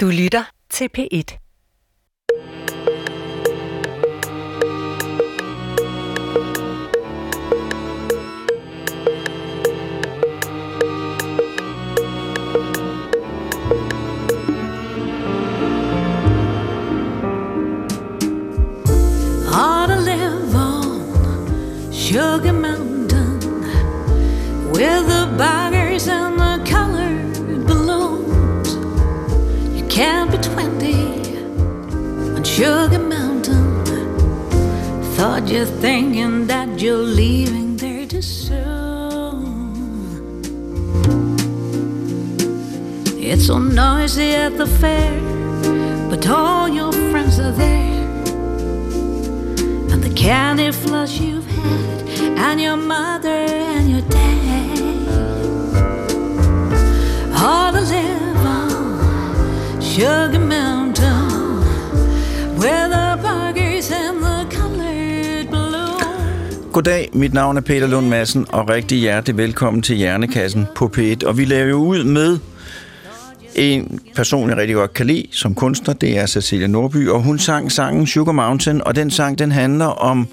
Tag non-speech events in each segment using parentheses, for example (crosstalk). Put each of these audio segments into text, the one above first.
Du lytter til P1. live on Sugar Mountain with the buggers and Sugar Mountain. Thought you're thinking that you're leaving there too soon. It's so noisy at the fair, but all your friends are there and the candy flush you've had, and your mother and your dad. All to live on Sugar Mountain, Goddag, mit navn er Peter Lund Madsen, og rigtig hjertelig velkommen til Hjernekassen på P1. Og vi laver jo ud med en person, jeg rigtig godt kan lide som kunstner, det er Cecilia Norby, og hun sang sangen Sugar Mountain, og den sang, den handler om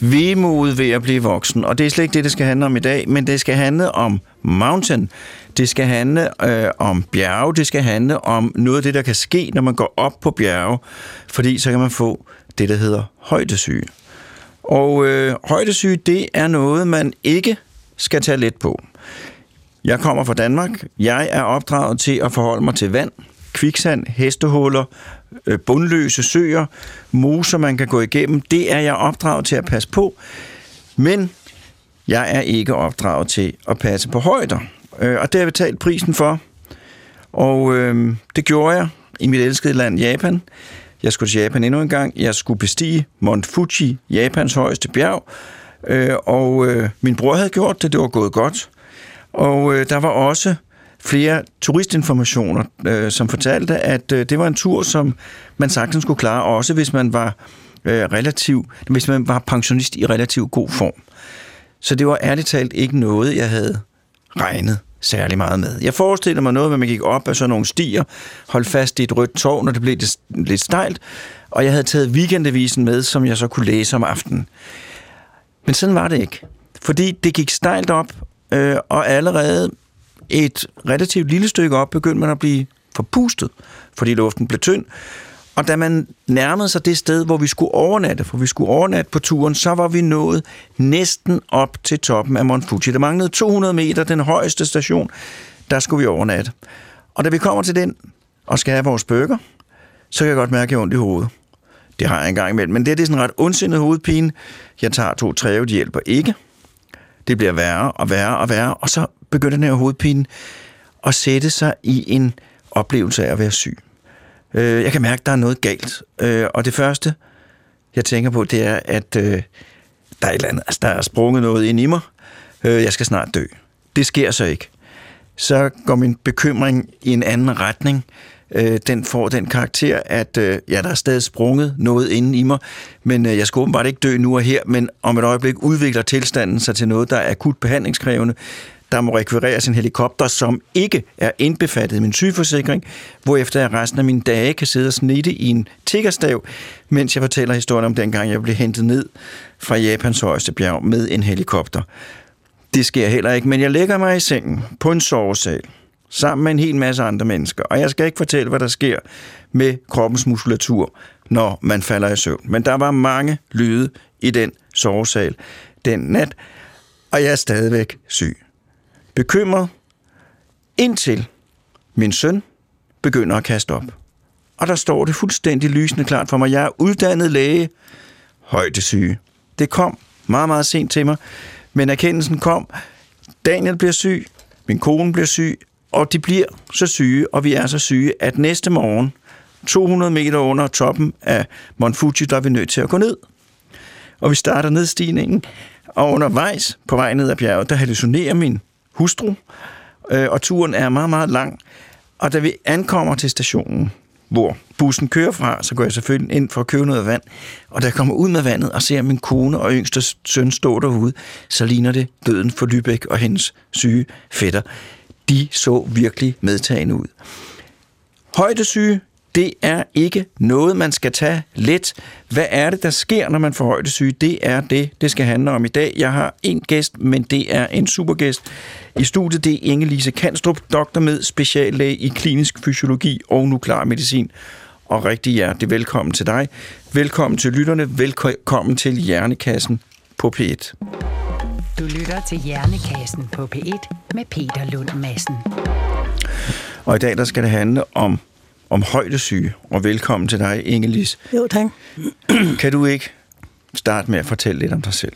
vemod ved at blive voksen. Og det er slet ikke det, det skal handle om i dag, men det skal handle om mountain. Det skal handle øh, om bjerge. Det skal handle om noget af det, der kan ske, når man går op på bjerge. Fordi så kan man få det, der hedder højdesyge. Og øh, højdesyge, det er noget, man ikke skal tage let på. Jeg kommer fra Danmark. Jeg er opdraget til at forholde mig til vand, kviksand, hestehuller, øh, bundløse søer, moser, man kan gå igennem. Det er jeg opdraget til at passe på. Men jeg er ikke opdraget til at passe på højder. Øh, Og det har jeg betalt prisen for. Og øh, det gjorde jeg i mit elskede land Japan. Jeg skulle til Japan endnu en gang. Jeg skulle bestige Mount Fuji, Japans højeste bjerg. Øh, og øh, min bror havde gjort det. Det var gået godt. Og øh, der var også flere turistinformationer, øh, som fortalte, at øh, det var en tur, som man sagtens skulle klare, også hvis man var øh, relativ, hvis man var pensionist i relativt god form. Så det var ærligt talt ikke noget, jeg havde regnet særlig meget med. Jeg forestiller mig noget, hvor man gik op ad sådan nogle stier, holdt fast i et rødt tårn, når det blev lidt, lidt stejlt, og jeg havde taget weekendavisen med, som jeg så kunne læse om aftenen. Men sådan var det ikke. Fordi det gik stejlt op, øh, og allerede et relativt lille stykke op begyndte man at blive forpustet, fordi luften blev tynd. Og da man nærmede sig det sted, hvor vi skulle overnatte, for vi skulle overnatte på turen, så var vi nået næsten op til toppen af Mount Fuji. Der manglede 200 meter, den højeste station, der skulle vi overnatte. Og da vi kommer til den og skal have vores burger, så kan jeg godt mærke, at jeg har ondt i hovedet. Det har jeg engang imellem. Men det, er- det er sådan en ret ondsindet hovedpine. Jeg tager to træve, de hjælper ikke. Det bliver værre og værre og værre, og så begynder den her hovedpine at sætte sig i en oplevelse af at være syg. Øh, Jeg kan mærke, at der er noget galt. Øh, Og det første, jeg tænker på, det er, at øh, der er, et eller andet, altså, der er sprunget noget ind i mig. Øh, Jeg skal snart dø. Det sker så ikke. Så går min bekymring i en anden retning. Øh, Den får den karakter, at øh, ja, der er stadig sprunget noget inde i mig, men øh, jeg skal åbenbart ikke dø nu og her, men om et øjeblik udvikler tilstanden sig til noget, der er akut behandlingskrævende. Der må rekvirere en helikopter, som ikke er indbefattet i min sygeforsikring, hvorefter jeg resten af mine dage kan sidde og snitte i en tiggerstav, mens jeg fortæller historien om dengang, jeg blev hentet ned fra Japans højeste bjerg med en helikopter. Det sker heller ikke, men jeg lægger mig i sengen på en sovesal sammen med en hel masse andre mennesker, og jeg skal ikke fortælle, hvad der sker med kroppens muskulatur, når man falder i søvn. Men der var mange lyde i den sovesal den nat, og jeg er stadigvæk syg. Bekymret, indtil min søn begynder at kaste op. Og der står det fuldstændig lysende klart for mig. Jeg er uddannet læge, højdesyge. Det kom meget, meget sent til mig, men erkendelsen kom. Daniel bliver syg, min kone bliver syg, og de bliver så syge, og vi er så syge, at næste morgen, 200 meter under toppen af Mount Fuji, der er vi nødt til at gå ned. Og vi starter nedstigningen, og undervejs på vej ned ad bjerget, der hallucinerer min hustru, øh, og turen er meget, meget lang. Og da vi ankommer til stationen, hvor bussen kører fra, så går jeg selvfølgelig ind for at købe noget vand. Og da jeg kommer ud med vandet og ser min kone og yngste søn stå derude, så ligner det døden for Lübeck og hendes syge fætter. De så virkelig medtagende ud. Højdesyge, det er ikke noget, man skal tage let. Hvad er det, der sker, når man får højdesyge? Det er det, det skal handle om i dag. Jeg har en gæst, men det er en supergæst. I studiet det er Inge-Lise Kanstrup, doktor med speciallæge i klinisk fysiologi og nuklear medicin. Og rigtig hjertelig velkommen til dig. Velkommen til lytterne. Velkommen til Hjernekassen på P1. Du lytter til Hjernekassen på P1 med Peter Lund Madsen. Og i dag der skal det handle om, om højdesyge. Og velkommen til dig, Ingelis. Jo, tak. (clears throat) Kan du ikke starte med at fortælle lidt om dig selv?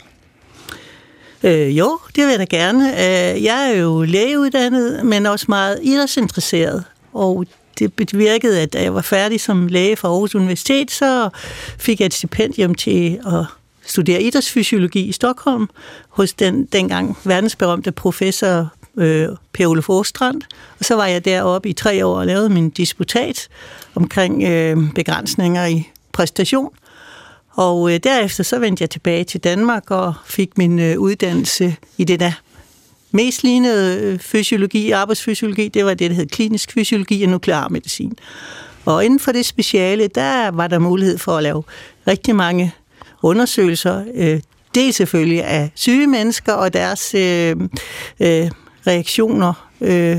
Øh, jo, det vil jeg da gerne. Øh, jeg er jo lægeuddannet, men også meget idrætsinteresseret. Og det bevirkede, at da jeg var færdig som læge fra Aarhus Universitet, så fik jeg et stipendium til at studere idrætsfysiologi i Stockholm hos den dengang verdensberømte professor øh, Per Ole Forstrand. Og så var jeg deroppe i tre år og lavede min disputat omkring øh, begrænsninger i præstation. Og øh, derefter så vendte jeg tilbage til Danmark og fik min øh, uddannelse i det der mest lignede øh, fysiologi, arbejdsfysiologi, det var det, der hed klinisk fysiologi og nuklearmedicin. Og inden for det speciale, der var der mulighed for at lave rigtig mange undersøgelser. Øh, dels selvfølgelig af syge mennesker og deres øh, øh, reaktioner, øh,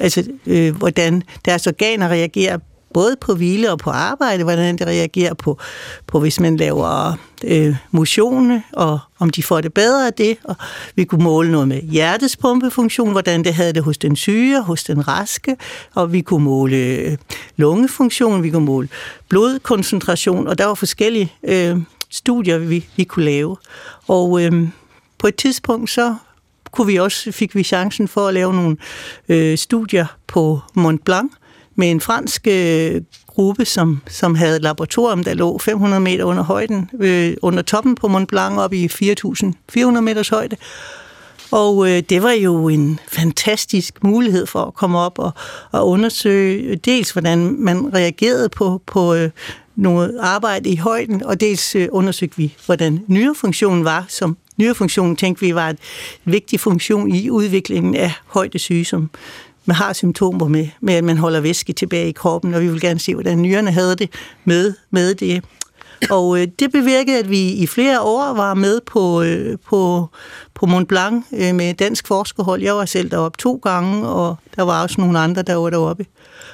altså øh, hvordan deres organer reagerer både på hvile og på arbejde, hvordan det reagerer på, på hvis man laver øh, motion, og om de får det bedre af det. Og vi kunne måle noget med hjertets pumpefunktion, hvordan det havde det hos den syge og hos den raske. Og vi kunne måle øh, lungefunktion, vi kunne måle blodkoncentration, og der var forskellige øh, studier, vi, vi kunne lave. Og øh, på et tidspunkt så kunne vi også, fik vi chancen for at lave nogle øh, studier på Mont Blanc med en fransk øh, gruppe, som, som havde et laboratorium, der lå 500 meter under højden, øh, under toppen på Mont Blanc, op i 4.400 meters højde. Og øh, det var jo en fantastisk mulighed for at komme op og, og undersøge øh, dels, hvordan man reagerede på, på øh, noget arbejde i højden, og dels øh, undersøgte vi, hvordan nyrefunktionen var, som nyrefunktionen tænkte vi var en vigtig funktion i udviklingen af højdesyge, som man har symptomer med, med, at man holder væske tilbage i kroppen, og vi vil gerne se, hvordan nyrerne havde det med, med det. Og øh, det bevirkede, at vi i flere år var med på, øh, på, på Mont Blanc øh, med dansk forskerhold. Jeg var selv deroppe to gange, og der var også nogle andre, der var deroppe.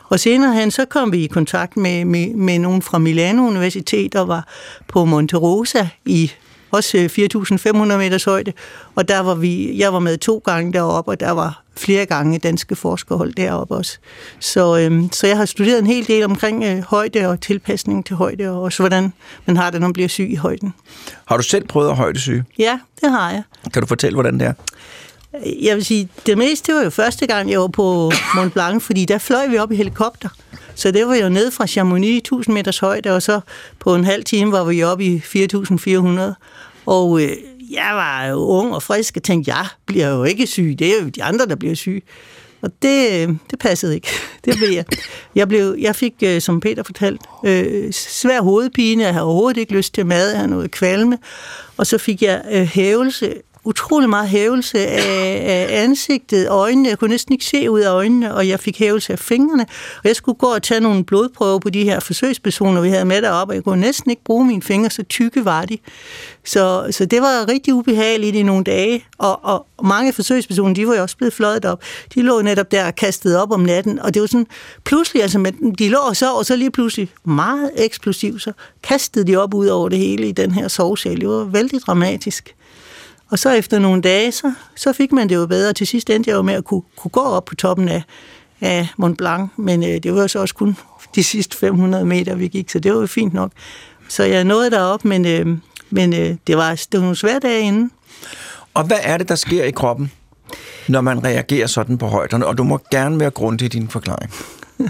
Og senere hen, så kom vi i kontakt med, med, med nogen fra Milano Universitet, der var på Monte Rosa i også 4.500 meters højde, og der var vi, jeg var med to gange deroppe, og der var flere gange danske forskerhold deroppe også. Så, øhm, så jeg har studeret en hel del omkring øh, højde og tilpasning til højde, og også hvordan man har det, når man bliver syg i højden. Har du selv prøvet at højdesyge? Ja, det har jeg. Kan du fortælle, hvordan det er? Jeg vil sige, det meste var jo første gang, jeg var på Mont Blanc, fordi der fløj vi op i helikopter. Så det var jo ned fra Chamonix, 1000 meters højde, og så på en halv time var vi oppe i 4400. Og øh, jeg var jo ung og frisk og tænkte, jeg bliver jo ikke syg, det er jo de andre, der bliver syge. Og det, øh, det passede ikke. (laughs) Det blev jeg. Jeg, blev, jeg fik, øh, som Peter fortalte, øh, svær hovedpine. Jeg havde overhovedet ikke lyst til mad. Jeg havde noget kvalme. Og så fik jeg øh, hævelse utrolig meget hævelse af, af ansigtet, øjnene. Jeg kunne næsten ikke se ud af øjnene, og jeg fik hævelse af fingrene. Og jeg skulle gå og tage nogle blodprøver på de her forsøgspersoner, vi havde med deroppe, og jeg kunne næsten ikke bruge mine fingre, så tykke var de. Så, så det var rigtig ubehageligt i nogle dage, og, og mange forsøgspersoner, de var jo også blevet fløjet op. De lå netop der og kastede op om natten, og det var sådan pludselig, altså med, de lå og så, og så lige pludselig meget eksplosivt, så kastede de op ud over det hele i den her sovesal. Det var vældig dramatisk. Og så efter nogle dage, så, så fik man det jo bedre. Til sidst endte jeg jo med at kunne, kunne gå op på toppen af, af Mont Blanc, men øh, det var så også kun de sidste 500 meter, vi gik, så det var jo fint nok. Så jeg nåede derop, men, øh, men øh, det, var, det var nogle svære dage inden. Og hvad er det, der sker i kroppen, når man reagerer sådan på højderne? Og du må gerne være grundig i din forklaring.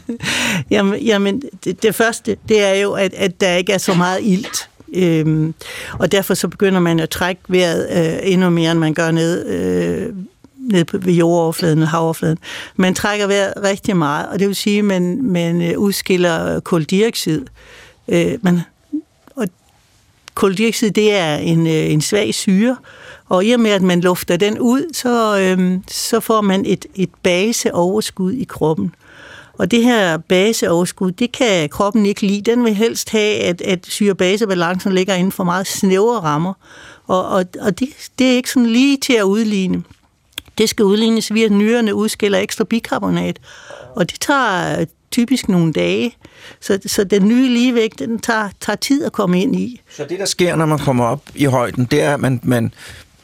(laughs) jamen, jamen det, det første, det er jo, at, at der ikke er så meget ilt. Øhm, og derfor så begynder man at trække vejret øh, endnu mere, end man gør ned, øh, ned på, ved jordoverfladen og havoverfladen. Man trækker vejret rigtig meget, og det vil sige, at man, man øh, udskiller koldioxid. Øh, man, og koldioxid, det er en, øh, en svag syre, og i og med, at man lufter den ud, så, øh, så får man et, et baseoverskud i kroppen. Og det her baseoverskud, det kan kroppen ikke lide. Den vil helst have, at, at syre-basebalancen ligger inden for meget snævre rammer. Og, og, og det, det er ikke sådan lige til at udligne. Det skal udlignes via, at nyrerne udskiller ekstra bikarbonat. Og det tager typisk nogle dage. Så, så den nye ligevægt, den tager, tager tid at komme ind i. Så det, der sker, når man kommer op i højden, det er, at man, man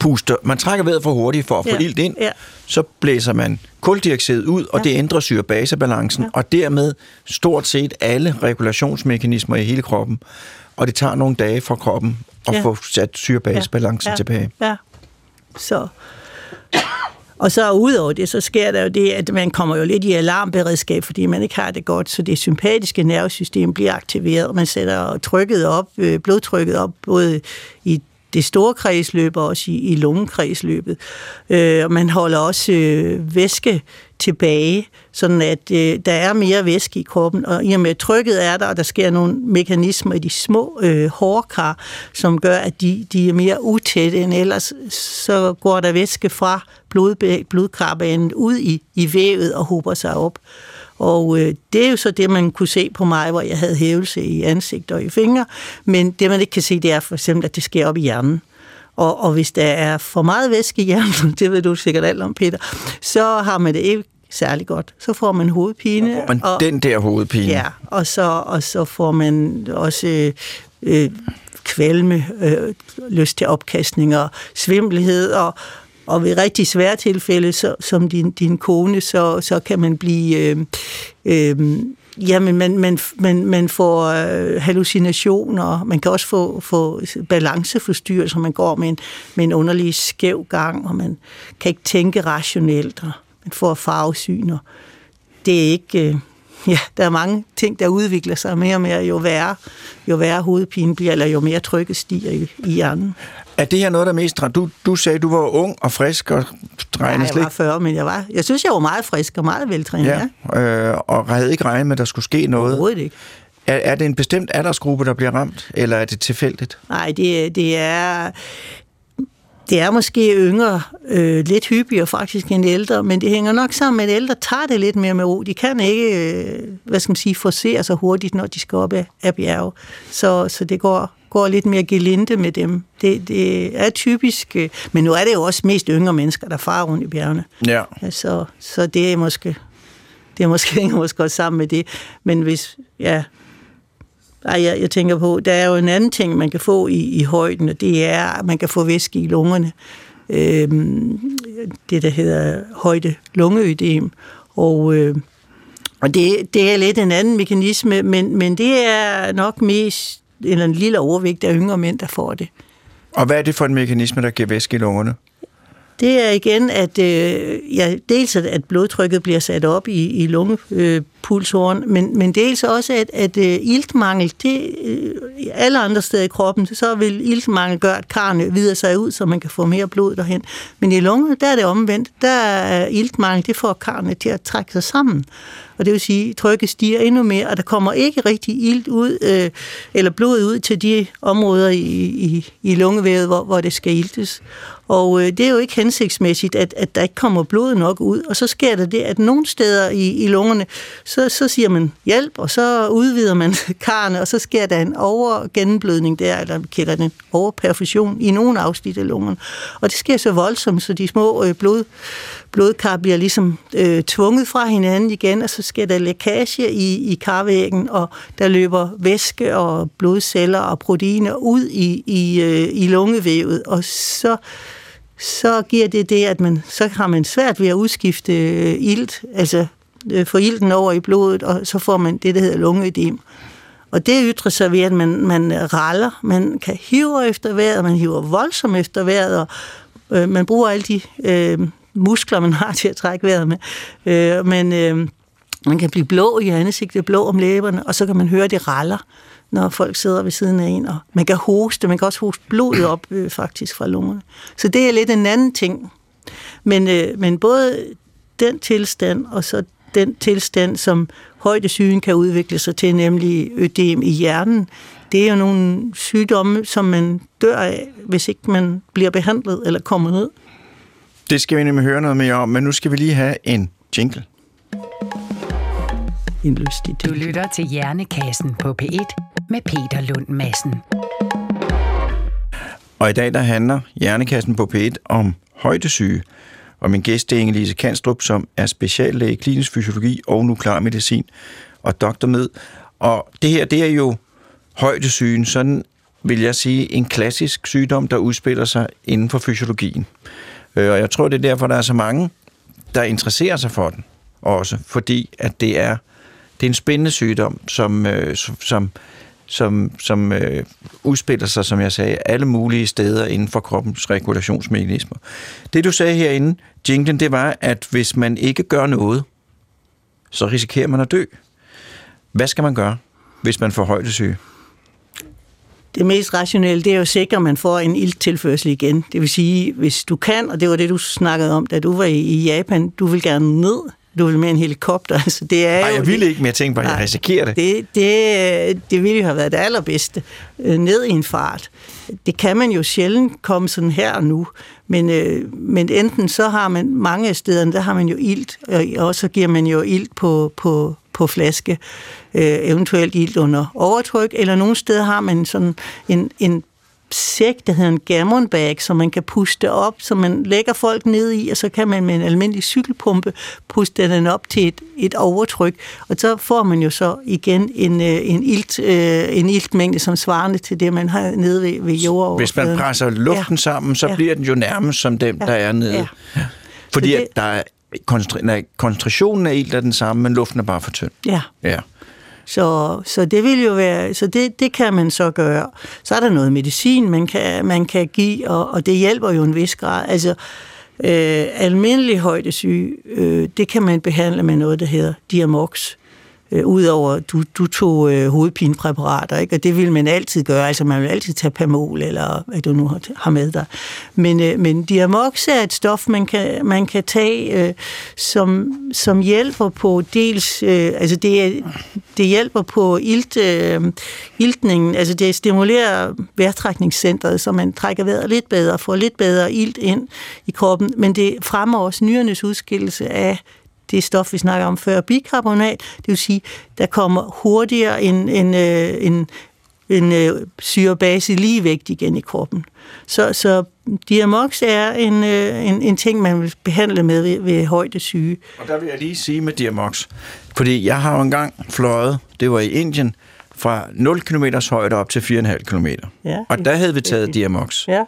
puster, man trækker vejret for hurtigt for at få Ja, ilt ind, ja. så blæser man koldioxid ud, og Ja. det ændrer syre-basebalancen, Ja. og dermed stort set alle regulationsmekanismer i hele kroppen, og det tager nogle dage for kroppen at Ja. få sat syre-basebalancen ja, tilbage. Ja. Så. Og så udover det, så sker der jo det, at man kommer jo lidt i alarmberedskab, fordi man ikke har det godt, så det sympatiske nervesystem bliver aktiveret. Man sætter trykket op, øh, blodtrykket op, både i det store kredsløb og også i, i lungekredsløbet. Øh, og man holder også øh, væske tilbage, sådan at øh, der er mere væske i kroppen, og i og med at trykket er der, og der sker nogle mekanismer i de små øh, hårkar, som gør, at de, de er mere utætte end ellers, så går der væske fra blod, blodkarbanen ud i, i vævet og hober sig op. Og øh, det er jo så det, man kunne se på mig, hvor jeg havde hævelse i ansigt og i fingre. Men det, man ikke kan se, det er for eksempel, at det sker op i hjernen. Og, og hvis der er for meget væske i hjernen, (laughs) det ved du sikkert alt om, Peter, så har man det ikke særlig godt. Så får man hovedpine. Men og, den der hovedpine, Ja, og så, og så får man også øh, øh, kvalme, øh, lyst til opkastning og svimmelhed, og, og ved rigtig svære tilfælde, så, som din, din kone, så, så kan man blive... Øh, øh, Jamen, man, man, man, man får øh, hallucinationer, man kan også få, få balanceforstyrrelser, man går med en, med en underlig skæv gang, og man kan ikke tænke rationelt, og man får farvesyn, og Det er ikke... Øh, (laughs) ja, der er mange ting, der udvikler sig mere og mere, jo værre, jo værre hovedpine bliver, eller jo mere trykket stiger i, i hjernen er det her noget, der er mest... Du, du sagde, du var ung og frisk og Nej, regner jeg var 40, men jeg var, jeg synes, jeg var meget frisk og meget veltrænet. Ja. Ja, øh, og havde ikke regnet med, at der skulle ske noget. Overhovedet ikke. Er, er det en bestemt aldersgruppe, der bliver ramt, eller er det tilfældigt? Nej, det, det er... Det er måske yngre, øh, lidt hyppigere faktisk end ældre, men det hænger nok sammen med, at ældre tager det lidt mere med ro. De kan ikke, øh, hvad skal man sige, forsere sig hurtigt, når de skal op af, af bjerge. Så, så det går, går lidt mere gelinde med dem. Det, det er typisk, øh, men nu er det jo også mest yngre mennesker, der farer rundt i bjergene. Ja. Ja, så, så det er måske, det er måske, (laughs) hænger måske også sammen med det. Men hvis, ja, ej, jeg, jeg tænker på, der er jo en anden ting, man kan få i, i højden, og det er, at man kan få væske i lungerne. Øhm, det, der hedder højde lungeødem. Og, øh, og det, det er lidt en anden mekanisme, men, men det er nok mest eller en lille overvægt af yngre mænd, der får det. Og hvad er det for en mekanisme, der giver væske i lungerne? Det er igen, at øh, ja, dels at, at blodtrykket bliver sat op i, i lungepulsåren, men, men dels også, at, at øh, iltmangel, det, øh, alle andre steder i kroppen, så vil iltmangel gøre, at karne vider sig ud, så man kan få mere blod derhen. Men i lungerne, der er det omvendt. Der er iltmangel, det får karne til at trække sig sammen. Og det vil sige, at trykket stiger endnu mere, og der kommer ikke rigtig ilt ud, øh, eller blod ud til de områder i, i, i lungevævet, hvor, hvor det skal iltes. Og øh, det er jo ikke hensigtsmæssigt, at, at der ikke kommer blod nok ud. Og så sker der det, at nogle steder i, i lungerne, så, så siger man hjælp, og så udvider man (laughs) karne, og så sker der en overgennemblødning der, eller vi kalder den overperfusion i nogle afsnit af lungerne. Og det sker så voldsomt, så de små øh, blod, blodkar bliver ligesom øh, tvunget fra hinanden igen, og så sker der lækage i, i karvæggen, og der løber væske og blodceller og proteiner ud i, i, øh, i lungevævet, og så så giver det det, at man, så har man svært ved at udskifte øh, ilt, altså øh, få ilten over i blodet, og så får man det, der hedder lungeødem. Og det ytrer sig ved, at man, man raller, man kan hive efter vejret, man hiver voldsomt efter vejret, og øh, man bruger alle de øh, muskler, man har til at trække vejret med. Øh, men øh, man kan blive blå i ansigtet, blå om læberne, og så kan man høre, at det raller, når folk sidder ved siden af en. Og man kan hoste, man kan også hoste blodet op øh, faktisk fra lungerne. Så det er lidt en anden ting. Men, øh, men både den tilstand og så den tilstand, som højdesygen kan udvikle sig til, nemlig ødem i hjernen, det er jo nogle sygdomme, som man dør af, hvis ikke man bliver behandlet eller kommer ned. Det skal vi nemlig høre noget mere om, men nu skal vi lige have en jingle. indløst i Du lytter til Hjernekassen på P1 med Peter Lund Madsen. Og i dag der handler Hjernekassen på P1 om højdesyge. Og min gæst er Inge-Lise Kanstrup, som er speciallæge i klinisk fysiologi og nuklear medicin og doktor med. Og det her, det er jo højdesygen, sådan vil jeg sige, en klassisk sygdom, der udspiller sig inden for fysiologien. Øh, Og jeg tror, det er derfor, der er så mange, der interesserer sig for den også, fordi at det er, det er en spændende sygdom, som, øh, som, som, som øh, udspiller sig, som jeg sagde, alle mulige steder inden for kroppens regulationsmekanismer. Det du sagde herinde, jinglen, det var, at hvis man ikke gør noget, så risikerer man at dø. Hvad skal man gøre, hvis man får højdesyge? Det mest rationelle, det er jo at sikre, at man får en ilttilførsel igen. Det vil sige, hvis du kan, og det var det, du snakkede om, da du var i Japan, du vil gerne ned, du vil med en helikopter. (laughs) Altså, det er Nej, jeg ville ikke, men jeg tænkte bare, at jeg risikerer det. Det, det, det ville jo have været det allerbedste. Øh, Ned i en fart. Det kan man jo sjældent komme sådan her og nu. Men, øh, men enten så har man mange af stederne, der har man jo ilt, og så giver man jo ilt på, på, på flaske, øh, eventuelt ilt under overtryk, eller nogle steder har man sådan en, en sæk, der hedder en gammon bag, som man kan puste op, så man lægger folk ned i, og så kan man med en almindelig cykelpumpe puste den op til et, et overtryk, og så får man jo så igen en, øh, en, ilt, øh, en iltmængde, som svarende til det, man har nede ved, ved jordoverfladen. Hvis man presser luften Ja. sammen, så Ja. bliver den jo nærmest som den, der er nede. Ja. Fordi det- at der er koncentra- nej, koncentrationen af ilt er den samme, men luften er bare for tynd. Ja. Ja. Så, så det vil jo være, så det, det kan man så gøre. Så er der noget medicin, man kan, man kan give, og, og det hjælper jo en vis grad. Altså, øh, almindelig højdesyge, øh, det kan man behandle med noget, der hedder Diamox. Øh, Udover, du, du tog øh, hovedpinepræparater, ikke? og det vil man altid gøre. Altså, man vil altid tage Pamol, eller hvad du nu har, har med dig. Men, øh, men Diamox er et stof, man kan, man kan tage, øh, som, som hjælper på dels, øh, altså det, det hjælper på ilt, øh, iltningen, altså det stimulerer vejrtrækningscentret, så man trækker vejret lidt bedre, får lidt bedre ilt ind i kroppen, men det fremmer også nyernes udskillelse af det stof, vi snakker om før, bikarbonat, det vil sige, der kommer hurtigere en, en, øh, en, en øh, syrebase ligevægt igen i kroppen. Så, så Diamox er en, øh, en, en ting, man vil behandle med ved, ved højdesyge. Og der vil jeg lige sige med Diamox, fordi jeg har jo engang fløjet, det var i Indien, fra 0 km højde op til 4,5 km. Ja, og der havde vi taget Diamox. Ja.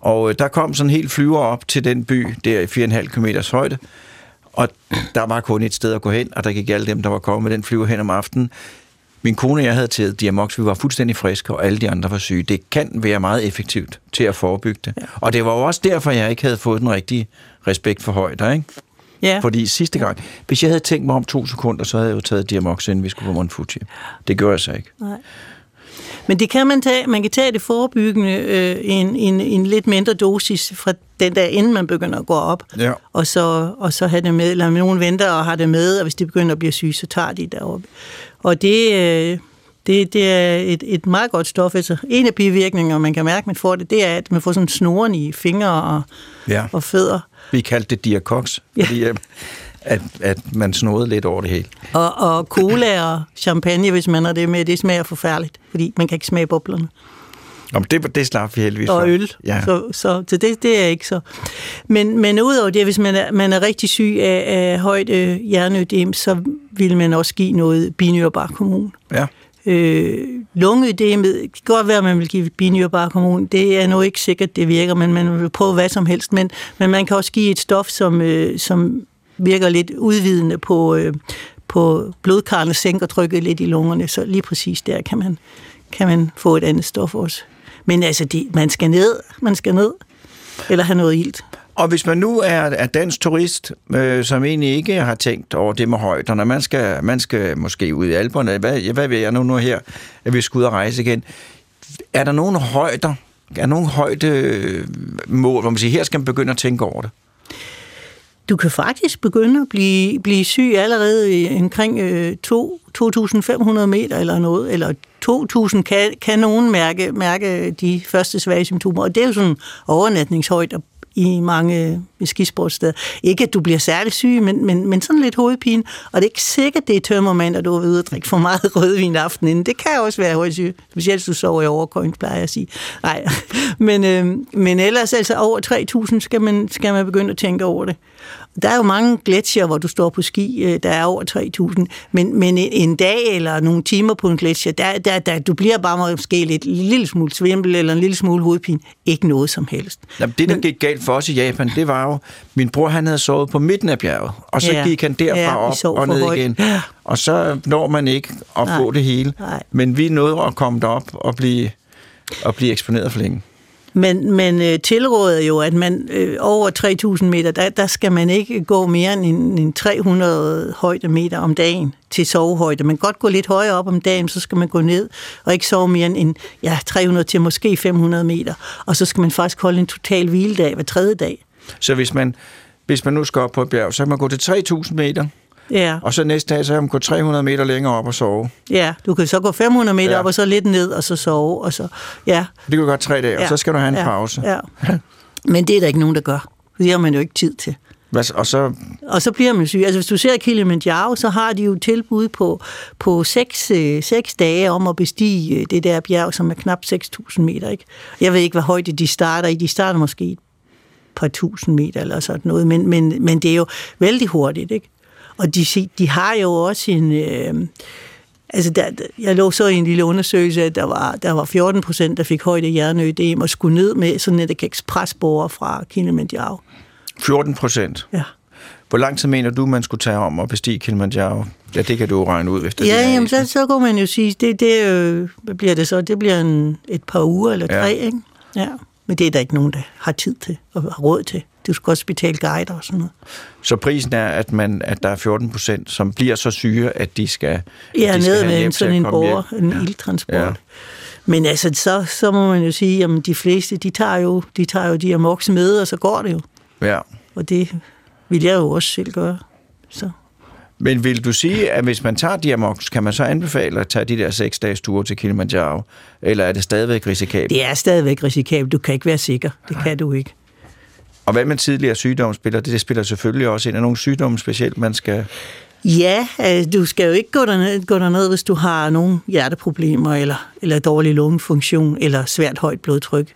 Og der kom sådan en helt flyver op til den by, der i 4,5 km højde, og der var kun et sted at gå hen, og der gik alle dem, der var kommet med den flyver hen om aftenen. Min kone og jeg havde taget Diamox, vi var fuldstændig friske, og alle de andre var syge. Det kan være meget effektivt til at forebygge det. Ja. Og det var jo også derfor, jeg ikke havde fået den rigtige respekt for højder, ikke? Ja. Fordi sidste gang, hvis jeg havde tænkt mig om to sekunder, så havde jeg jo taget Diamox, inden vi skulle på Mount Fuji. Det gjorde jeg så ikke. Nej. Men det kan man tage, man kan tage det forebyggende øh, en, en, en lidt mindre dosis fra den der, inden man begynder at gå op. Ja. Og så, og så have det med, eller nogen venter og har det med, og hvis de begynder at blive syge, så tager de deroppe. Og det, øh, det, det er et, et meget godt stof. Altså, en af bivirkningerne, man kan mærke, man får det, det er, at man får sådan snoren i fingre og, Ja. og fødder. Vi kaldte det Diacox, Ja. fordi øh, at, at man snodede lidt over det hele. Og, og cola og champagne, hvis man har det med, det smager forfærdeligt, fordi man kan ikke smage boblerne. Om det, det slap vi heldigvis og øl. Ja. Så, så, så det, det er ikke så. Men, men udover det, hvis man er, man er rigtig syg af, af højt øh, hjerneødem, så vil man også give noget binyrbarkhormon. ja. Øh, lungeødemet, det kan godt være, at man vil give binyrbarkhormon. Det er nu ikke sikkert, det virker, men man vil prøve hvad som helst. Men, men man kan også give et stof, som, øh, som virker lidt udvidende på, øh, på blodkarrene, sænker trykket lidt i lungerne. Så lige præcis der kan man, kan man få et andet stof også. Men altså, de, man skal ned, man skal ned, eller have noget ilt. Og hvis man nu er, er dansk turist, øh, som egentlig ikke har tænkt over det med højderne, man skal, man skal måske ud i alberne, hvad, hvad vil jeg nu, nu her, at vi skal ud og rejse igen. Er der nogle højder, er der nogle højde mål, hvor man siger, her skal man begynde at tænke over det? Du kan faktisk begynde at blive, blive syg allerede i omkring øh, to- 2.500 meter eller noget, eller 2.000 kan, kan nogen mærke, mærke de første svage symptomer, og det er jo sådan overnatningshøjde i mange skisportsteder. Ikke, at du bliver særlig syg, men, men, men sådan lidt hovedpine. Og det er ikke sikkert, det er tømmermand, at du er ude og drikke for meget (laughs) rødvin aften inden. Det kan også være højsyge, specielt hvis du sover i overkøjning, plejer jeg at sige. Nej, (laughs) men, øh, men ellers altså over 3.000 skal man, skal man begynde at tænke over det. Der er jo mange gletsjer, hvor du står på ski, øh, der er over 3.000, men, men en dag eller nogle timer på en gletsjer, der, der, der, du bliver bare måske lidt en lille smule svimmel eller en lille smule hovedpine. Ikke noget som helst. Jamen, det, der men, gik galt for os i Japan, det var jo, min bror han havde sovet på midten af bjerget, og så ja, gik han derfra ja, op og ned højt. igen. Og så når man ikke at få det hele. Nej. Men vi nåede at komme derop og blive, og blive eksponeret for længe. Men, men øh, tilråder jo, at man øh, over 3.000 meter, der, der skal man ikke gå mere end, en 300 højde meter om dagen til sovehøjde. Man kan godt gå lidt højere op om dagen, så skal man gå ned og ikke sove mere end ja, 300 til måske 500 meter. Og så skal man faktisk holde en total hviledag hver tredje dag. Så hvis man, hvis man nu skal op på et bjerg, så kan man gå til 3.000 meter? Ja. Og så næste dag, så kan man gå 300 meter længere op og sove. Ja, du kan så gå 500 meter ja. op og så lidt ned og så sove. Og så, ja. Det kan du godt tre dage, ja. og så skal du have en ja. pause. Ja. (laughs) Men det er der ikke nogen, der gør. Det har man jo ikke tid til. Hvad, og, så... og så bliver man syg. Altså hvis du ser Kilimanjaro, så har de jo tilbud på, på seks, øh, seks dage om at bestige øh, det der bjerg, som er knap 6.000 meter. Ikke? Jeg ved ikke, hvad højde de starter i. De starter måske et par tusind meter eller sådan noget, men, men, men det er jo vældig hurtigt. Ikke? Og de, de har jo også en... Øh, altså, der, jeg lå så i en lille undersøgelse, at der var, der var 14 procent, der fik højde hjerneødem og skulle ned med sådan et ekspresbord fra Kilimanjaro. 14 procent? Ja. Hvor lang tid mener du, man skulle tage om at bestige Kilimanjaro? Ja, det kan du regne ud efter Ja, jamen, så, så kunne man jo sige, det, det, øh, hvad bliver det så? Det bliver en, et par uger eller tre, ja. ikke? Ja. Men det er der ikke nogen, der har tid til og har råd til. Du skal også betale guider og sådan noget. Så prisen er, at, man, at der er 14 procent, som bliver så syge, at de skal Ja, de ned med en, sådan en borger, hjem. en ja. ildtransport. Ja. Men altså, så, så må man jo sige, at de fleste, de tager jo de, tager jo de her moks med, og så går det jo. Ja. Og det vil jeg jo også selv gøre. Så. Men vil du sige, at hvis man tager Diamox, kan man så anbefale at tage de der seks dages ture til Kilimanjaro? Eller er det stadigvæk risikabelt? Det er stadigvæk risikabelt. Du kan ikke være sikker. Det kan du ikke. Og hvad med tidligere sygdomme spiller? Det, spiller selvfølgelig også ind. Er nogle sygdomme specielt, man skal... Ja, øh, du skal jo ikke gå derned, gå derned hvis du har nogle hjerteproblemer, eller, eller dårlig lungefunktion, eller svært højt blodtryk.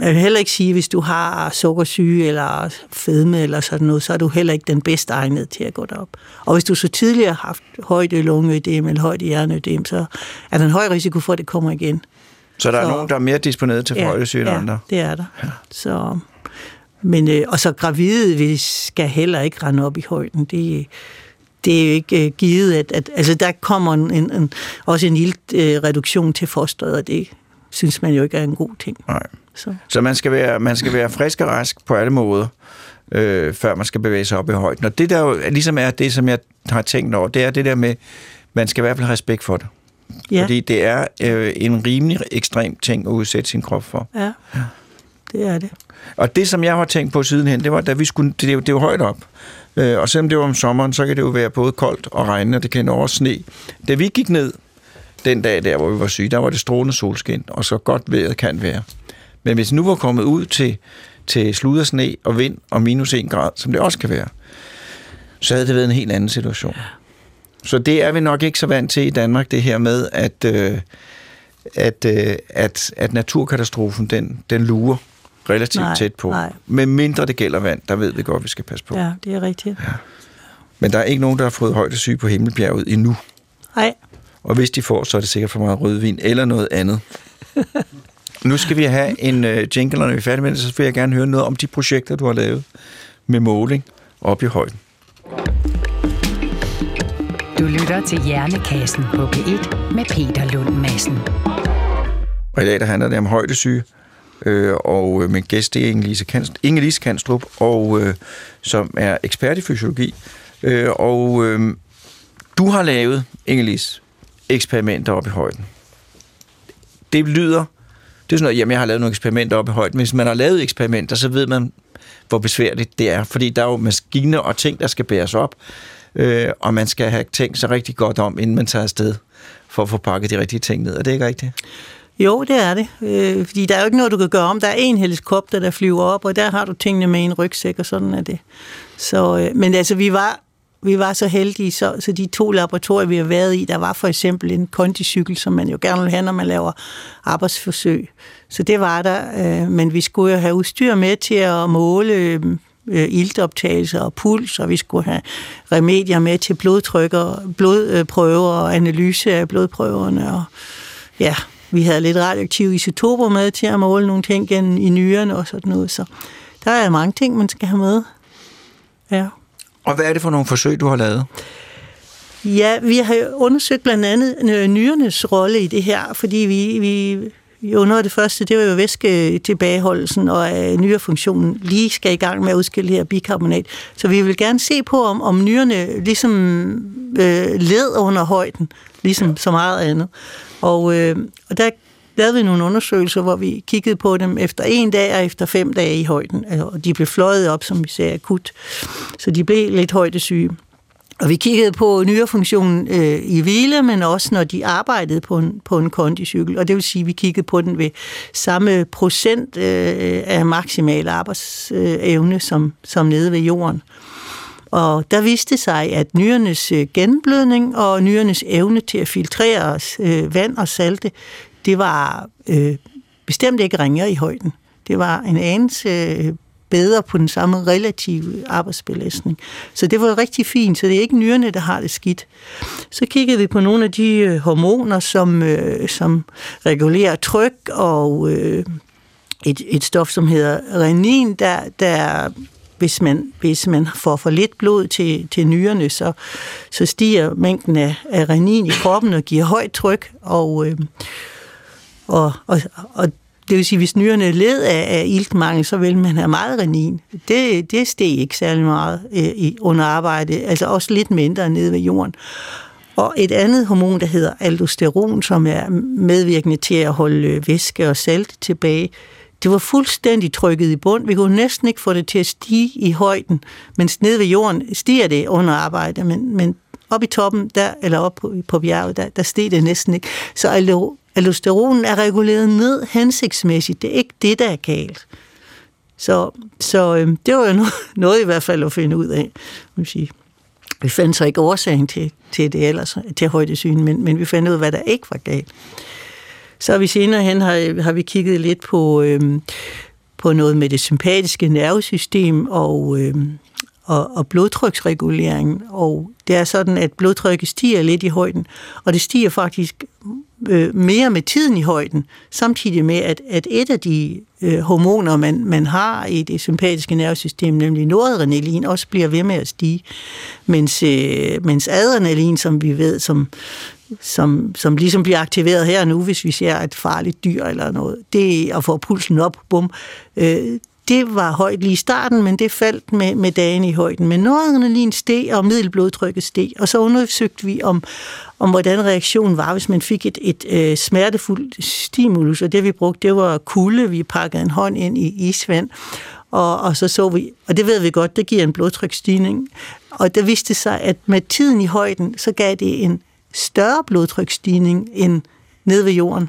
Jeg vil heller ikke sige, hvis du har sukkersyge eller fedme eller sådan noget, så er du heller ikke den bedste egnet til at gå derop. Og hvis du så tidligere har haft højt lungeødem eller højt hjerneødem, så er der en høj risiko for, at det kommer igen. Så der så, er nogen, der er mere disponeret til ja, syge end ja, andre? det er der. Ja. Så, men, øh, og så gravide vi skal heller ikke rende op i højden. Det, det er jo ikke øh, givet, at, at altså der kommer en, en, også en lille øh, reduktion til fosteret, og det synes man jo ikke er en god ting. Nej. Så, så man, skal være, man skal være frisk og rask på alle måder, øh, før man skal bevæge sig op i højden. Og det der jo ligesom er det, som jeg har tænkt over, det er det der med, man skal i hvert fald have respekt for det. Ja. Fordi det er øh, en rimelig ekstrem ting at udsætte sin krop for. Ja. det er det. Og det, som jeg har tænkt på sidenhen, det var, da vi skulle, det, det, var højt op. Øh, og selvom det var om sommeren, så kan det jo være både koldt og regnende, og det kan også sne. Da vi gik ned den dag der, hvor vi var syge, der var det strålende solskin, og så godt vejret kan være. Men hvis nu var kommet ud til, til sludersne og vind og minus 1 grad, som det også kan være, så havde det været en helt anden situation. Så det er vi nok ikke så vant til i Danmark, det her med, at, øh, at, øh, at, at naturkatastrofen, den, den lurer relativt nej, tæt på. Nej. Men mindre det gælder vand, der ved vi godt, vi skal passe på. Ja, det er rigtigt. Ja. Men der er ikke nogen, der har fået højdesyge på Himmelbjerget endnu. Nej. Og hvis de får, så er det sikkert for meget rødvin eller noget andet. (laughs) nu skal vi have en uh, jingle, og når vi er færdige med det, så vil jeg gerne høre noget om de projekter, du har lavet med måling op i højden. Du lytter til Hjernekassen på P1 med Peter Lund Madsen. Og i dag der handler det om højdesyge, øh, og øh, min gæst det er Inge-Lise, Kanstrup, Inge-Lise Kanstrup, og, øh, som er ekspert i fysiologi. Øh, og øh, du har lavet, Inge-Lise, eksperimenter op i højden. Det lyder, det er sådan noget, jamen jeg har lavet nogle eksperimenter op i højden. Hvis man har lavet eksperimenter, så ved man, hvor besværligt det er. Fordi der er jo maskiner og ting, der skal bæres op, øh, og man skal have tænkt sig rigtig godt om, inden man tager afsted, for at få pakket de rigtige ting ned. Er det ikke rigtigt? Jo, det er det. Øh, fordi der er jo ikke noget, du kan gøre om. Der er en helikopter, der flyver op, og der har du tingene med en rygsæk, og sådan er det. Så, øh, men altså, vi var, vi var så heldige, så, så de to laboratorier, vi har været i, der var for eksempel en kondicykel, som man jo gerne vil have, når man laver arbejdsforsøg. Så det var der, øh, men vi skulle jo have udstyr med til at måle øh, iltoptagelser og puls, og vi skulle have remedier med til blodtrykker, og blodprøver og analyse af blodprøverne. Og ja, vi havde lidt radioaktive isotoper med til at måle nogle ting gennem i nyrerne og sådan noget. Så der er mange ting, man skal have med. Ja. Og hvad er det for nogle forsøg, du har lavet? Ja, vi har undersøgt blandt andet nyrenes rolle i det her, fordi vi, vi jo, noget af det første, det var jo væsketilbageholdelsen og øh, nyrefunktionen lige skal i gang med at udskille her bikarbonat. Så vi vil gerne se på, om, om nyrerne ligesom øh, led under højden, ligesom ja. så meget andet. Og, øh, og der lavede vi nogle undersøgelser, hvor vi kiggede på dem efter en dag og efter fem dage i højden. Altså, og de blev fløjet op, som vi sagde, akut. Så de blev lidt højdesyge. Og vi kiggede på nyrefunktionen øh, i hvile, men også når de arbejdede på en, på en kondicykel. Og det vil sige, at vi kiggede på den ved samme procent øh, af maksimal arbejdsevne øh, som, som nede ved jorden. Og der viste sig, at nyrenes øh, genblødning og nyrenes evne til at filtrere øh, vand og salte, det var øh, bestemt ikke ringere i højden. Det var en anelse øh, bedre på den samme relative arbejdsbelastning. Så det var rigtig fint, så det er ikke nyrene, der har det skidt. Så kiggede vi på nogle af de øh, hormoner, som, øh, som regulerer tryk og øh, et, et stof, som hedder renin, der, der hvis man, hvis man får for lidt blod til, til nyrerne, så, så stiger mængden af, af renin i kroppen og giver højt tryk, og, øh, og, og, og det vil sige, hvis nyrerne led af, af iltmangel, så vil man have meget renin. Det, det steg ikke særlig meget øh, i, under arbejde, altså også lidt mindre nede ved jorden. Og et andet hormon, der hedder aldosteron, som er medvirkende til at holde væske og salt tilbage, det var fuldstændig trykket i bund. Vi kunne næsten ikke få det til at stige i højden, mens nede ved jorden stiger det under arbejde, men, men op i toppen, der, eller op på, på bjerget, der, der steg det næsten ikke. Så aldosteronen er reguleret ned hensigtsmæssigt. Det er ikke det, der er galt. Så, så øh, det var jo noget, (laughs) noget i hvert fald at finde ud af. Vil sige. Vi fandt så ikke årsagen til, til det ellers, til højdesyn, men, men vi fandt ud af, hvad der ikke var galt. Så har vi senere hen har, har vi kigget lidt på, øh, på noget med det sympatiske nervesystem og, øh, og, og blodtryksregulering. Og det er sådan, at blodtrykket stiger lidt i højden, og det stiger faktisk øh, mere med tiden i højden, samtidig med, at, at et af de øh, hormoner, man, man har i det sympatiske nervesystem, nemlig noradrenalin, også bliver ved med at stige, mens, øh, mens adrenalin, som vi ved, som, som, som ligesom bliver aktiveret her nu, hvis vi ser et farligt dyr eller noget, det er at få pulsen op, bum, øh, det var højt lige i starten, men det faldt med, med dagen i højden. Men noradrenalin steg, og middelblodtrykket steg. Og så undersøgte vi, om, om hvordan reaktionen var, hvis man fik et, et, et øh, smertefuldt stimulus. Og det vi brugte, det var kulde. Vi pakkede en hånd ind i isvand. Og, og så så vi, og det ved vi godt, det giver en blodtryksstigning. Og der viste sig, at med tiden i højden, så gav det en større blodtryksstigning end nede ved jorden.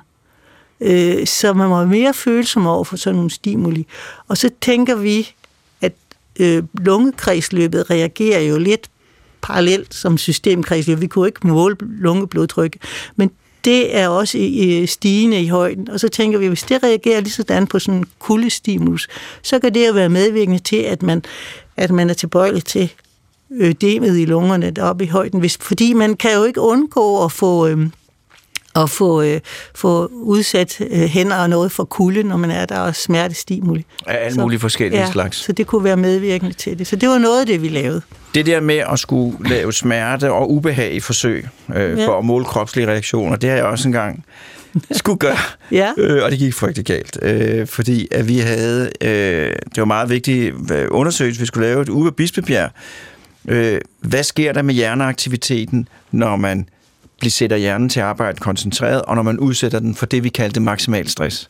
Øh, så man var mere følsom over for sådan nogle stimuli. Og så tænker vi, at øh, lungekredsløbet reagerer jo lidt parallelt som systemkredsløb. Vi kunne ikke måle lungeblodtryk, men det er også øh, stigende i højden. Og så tænker vi, hvis det reagerer lige sådan på sådan en kuldestimulus, så kan det jo være medvirkende til, at man, at man er tilbøjelig til ødemet i lungerne deroppe i højden. Hvis, fordi man kan jo ikke undgå at få... Øh, at få, øh, få udsat øh, hænder og noget for kulde, når man er der, og smertestimuli. Af alle mulige forskellige ja, slags. så det kunne være medvirkende til det. Så det var noget af det, vi lavede. Det der med at skulle lave smerte og ubehag i forsøg øh, ja. for at måle kropslige reaktioner, det har jeg også engang (laughs) skulle gøre. ja. øh, og det gik frygtelig galt. Øh, fordi at vi havde, øh, det var meget vigtigt undersøgelse, vi skulle lave et uge af Bispebjerg. Øh, hvad sker der med hjerneaktiviteten, når man blive sætter hjernen til at arbejde koncentreret, og når man udsætter den for det, vi kaldte maksimal stress.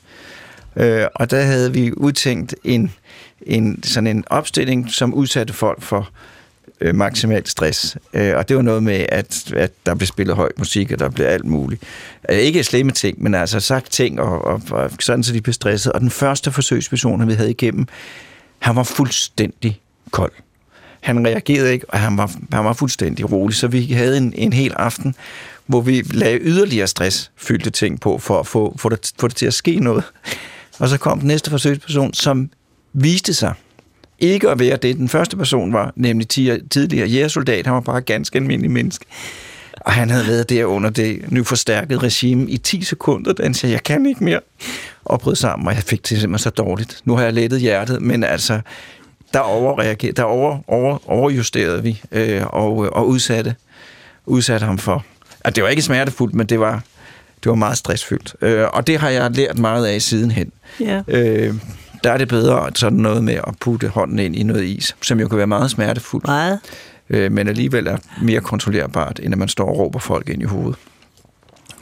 Øh, og der havde vi udtænkt en, en, sådan en opstilling, som udsatte folk for øh, maksimal stress. Øh, og det var noget med, at, at der blev spillet høj musik, og der blev alt muligt. Øh, ikke slemme ting, men altså sagt ting, og, og, og sådan så de blev stresset. Og den første forsøgsperson, vi havde igennem, han var fuldstændig kold. Han reagerede ikke, og han var, han var fuldstændig rolig. Så vi havde en, en hel aften, hvor vi lagde yderligere stressfyldte ting på, for at få, få, det, for det til at ske noget. Og så kom den næste forsøgsperson, som viste sig ikke at være det. Den første person var nemlig tidligere jægersoldat. Han var bare ganske almindelig menneske. Og han havde været der under det nu forstærkede regime i 10 sekunder, da han sagde, jeg kan ikke mere. Og brød sammen, og jeg fik det simpelthen så dårligt. Nu har jeg lettet hjertet, men altså, der, overreagerede, der over, over, overjusterede vi øh, og, og udsatte, udsatte ham for. Altså, det var ikke smertefuldt, men det var, det var meget stressfyldt. Øh, og det har jeg lært meget af sidenhen. Ja. Øh, der er det bedre sådan noget med at putte hånden ind i noget is, som jo kan være meget smertefuldt. Meget. Øh, men alligevel er mere kontrollerbart, end at man står og råber folk ind i hovedet.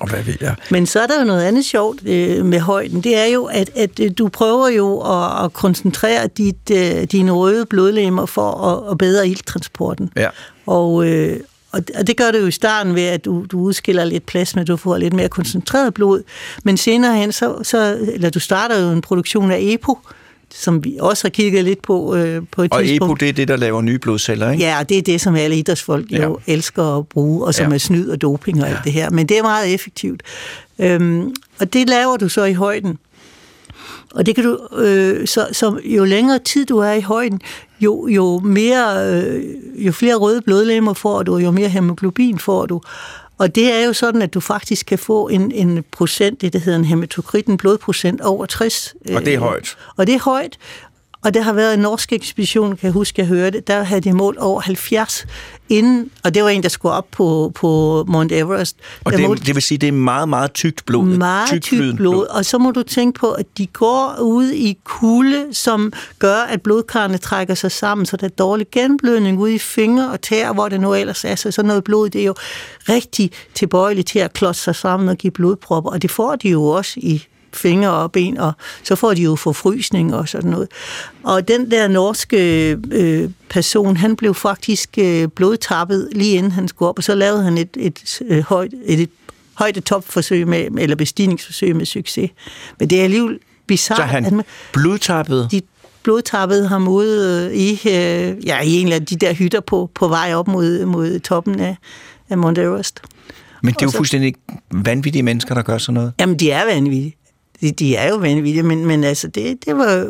Og hvad ved jeg? Men så er der jo noget andet sjovt øh, med højden. Det er jo, at, at øh, du prøver jo at, at koncentrere dit, øh, dine røde blodlemmer for at, at bedre ildtransporten. Ja. Og, øh, og det gør det jo i starten ved, at du, du udskiller lidt plasma, du får lidt mere koncentreret blod. Men senere hen, så, så, eller du starter jo en produktion af EPO, som vi også har kigget lidt på øh, på et og tidspunkt. EPO, det er det, der laver nye blodceller, ikke? Ja, og det er det, som alle idrætsfolk jo ja. elsker at bruge, og som ja. er snyd og doping og ja. alt det her. Men det er meget effektivt. Øhm, og det laver du så i højden. Og det kan du, øh, så, så jo længere tid du er i højden, jo, jo, mere, øh, jo flere røde blodlemmer får du, jo mere hemoglobin får du. Og det er jo sådan, at du faktisk kan få en, en procent, det der hedder en hematokrit, en blodprocent over 60. Og det er højt. Og det er højt. Og der har været en norsk ekspedition, kan jeg huske, jeg hørte, der havde de målt over 70 inden, og det var en, der skulle op på, på Mount Everest. Og det, målte, det vil sige, det er meget, meget tykt blod. Meget tykt, tykt blod. blod. Og så må du tænke på, at de går ud i kulde, som gør, at blodkarrene trækker sig sammen, så der er dårlig genblødning ude i fingre og tæer, hvor det nu ellers er. Så sådan noget blod, det er jo rigtig tilbøjeligt til at klodse sig sammen og give blodpropper, og det får de jo også i fingre og ben, og så får de jo forfrysning og sådan noget. Og den der norske øh, person, han blev faktisk øh, blodtappet lige inden han skulle op, og så lavede han et, et, øh, højt, et, et højde topforsøg med, eller bestigningsforsøg med succes. Men det er alligevel bizarrt. Så han at blodtappede? De blodtappede ham ude øh, i, øh, ja, i en af de der hytter på, på vej op mod, mod toppen af, af Mount Everest. Men det er jo fuldstændig vanvittige mennesker, der gør sådan noget. Jamen, de er vanvittige de, de er jo vanvittige, men, men altså, det, det var...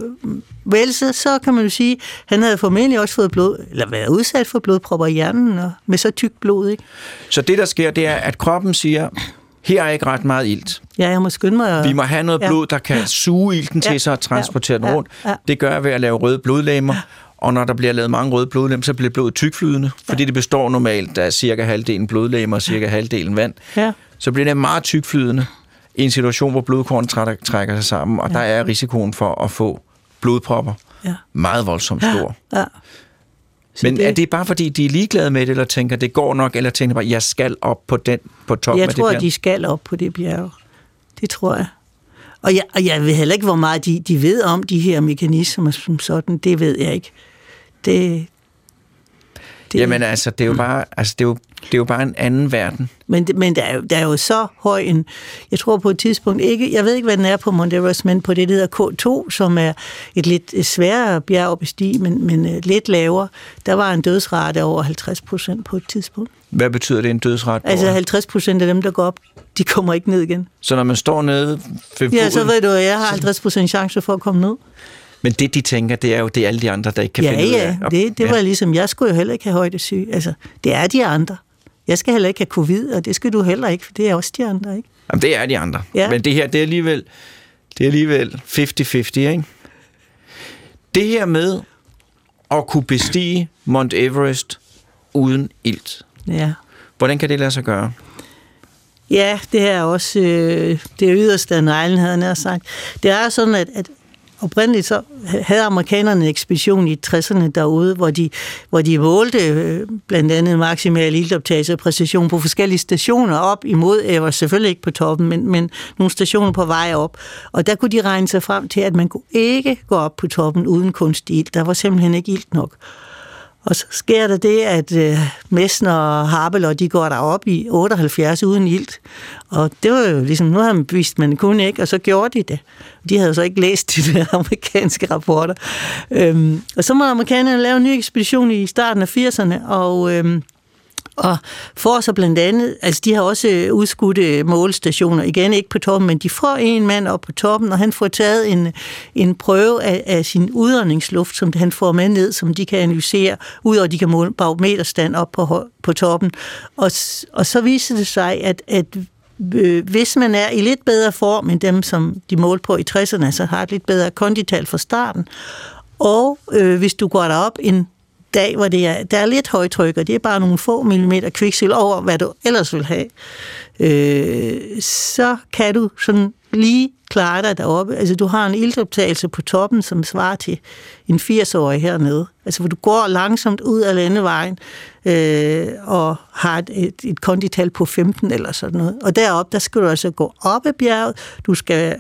Vel, så, så kan man jo sige, han havde formentlig også fået blod, eller været udsat for blodpropper i hjernen, og med så tyk blod, ikke? Så det, der sker, det er, at kroppen siger, her er ikke ret meget ilt. Ja, jeg må skynde mig. Og... Vi må have noget blod, der kan suge ilten til sig og transportere den rundt. Ja, ja. Det gør jeg ved at lave røde blodlægmer. Og når der bliver lavet mange røde blodlemmer, så bliver blodet tykflydende, ja. fordi det består normalt af cirka halvdelen blodlemmer og cirka halvdelen vand. Ja. Så bliver det meget tykflydende en situation, hvor blodkorn trækker sig sammen, og ja. der er risikoen for at få blodpropper ja. meget voldsomt stor. (gasps) Ja. Ja. Men det... er det bare fordi, de er ligeglade med det, eller tænker, det går nok, eller tænker bare, jeg skal op på, den, på toppen jeg af tror, det bjerg? de skal op på det bjerg. Det tror jeg. Og jeg, og jeg ved heller ikke, hvor meget de, de ved om de her mekanismer som sådan. Det ved jeg ikke. Det, det, Jamen altså, det er jo bare, altså, det er jo, det er jo bare en anden verden. Men, men der, er jo, der er jo så høj en, jeg tror på et tidspunkt ikke, jeg ved ikke, hvad den er på Mount Everest, men på det, der hedder K2, som er et lidt sværere bjerg at bestige, men, men uh, lidt lavere, der var en dødsrate over 50 procent på et tidspunkt. Hvad betyder det, en dødsrate? Altså 50 procent af dem, der går op, de kommer ikke ned igen. Så når man står nede ved Ja, så ved du, at jeg har 50 procent chance for at komme ned. Men det, de tænker, det er jo, det alle de andre, der ikke kan ja, finde ja. ud af. Ja, det, det var ja. ligesom, jeg skulle jo heller ikke have højdesyge. Altså, det er de andre. Jeg skal heller ikke have covid, og det skal du heller ikke, for det er også de andre, ikke? Jamen, det er de andre. Ja. Men det her, det er alligevel, det er alligevel 50-50, ikke? Det her med at kunne bestige Mount Everest uden ilt. Ja. Hvordan kan det lade sig gøre? Ja, det er også øh, det yderste af neglen, havde jeg sagt. Det er sådan, at, at oprindeligt så havde amerikanerne en ekspedition i 60'erne derude, hvor de, hvor de målte øh, blandt andet maksimal ildoptagelse og præcision på forskellige stationer op imod, jeg var selvfølgelig ikke på toppen, men, men nogle stationer på vej op. Og der kunne de regne sig frem til, at man kunne ikke gå op på toppen uden kunstig ild. Der var simpelthen ikke ilt nok. Og så sker der det, at øh, Messen og Harpel, de går derop i 78 uden ilt. Og det var jo ligesom, nu har man vist, man kunne ikke, og så gjorde de det. De havde så ikke læst de der (laughs) amerikanske rapporter. Øhm, og så må amerikanerne lave en ny ekspedition i starten af 80'erne, og... Øhm, og får så blandt andet, altså de har også øh, udskudt øh, udskudte målestationer, igen ikke på toppen, men de får en mand op på toppen, og han får taget en, en prøve af, af sin udåndingsluft, som han får med ned, som de kan analysere, ud og de kan måle barometerstand op på, på toppen. Og, og så viser det sig, at, at øh, hvis man er i lidt bedre form end dem, som de målte på i 60'erne, så har et lidt bedre kondital fra starten, og øh, hvis du går derop en dag, hvor det er, der er lidt højtryk, og det er bare nogle få millimeter kviksel over, hvad du ellers vil have, øh, så kan du sådan lige klare dig deroppe. Altså, du har en iltoptagelse på toppen, som svarer til en 80-årig hernede. Altså, hvor du går langsomt ud af landevejen øh, og har et, et, et kondital på 15 eller sådan noget. Og deroppe, der skal du altså gå op ad bjerget. Du skal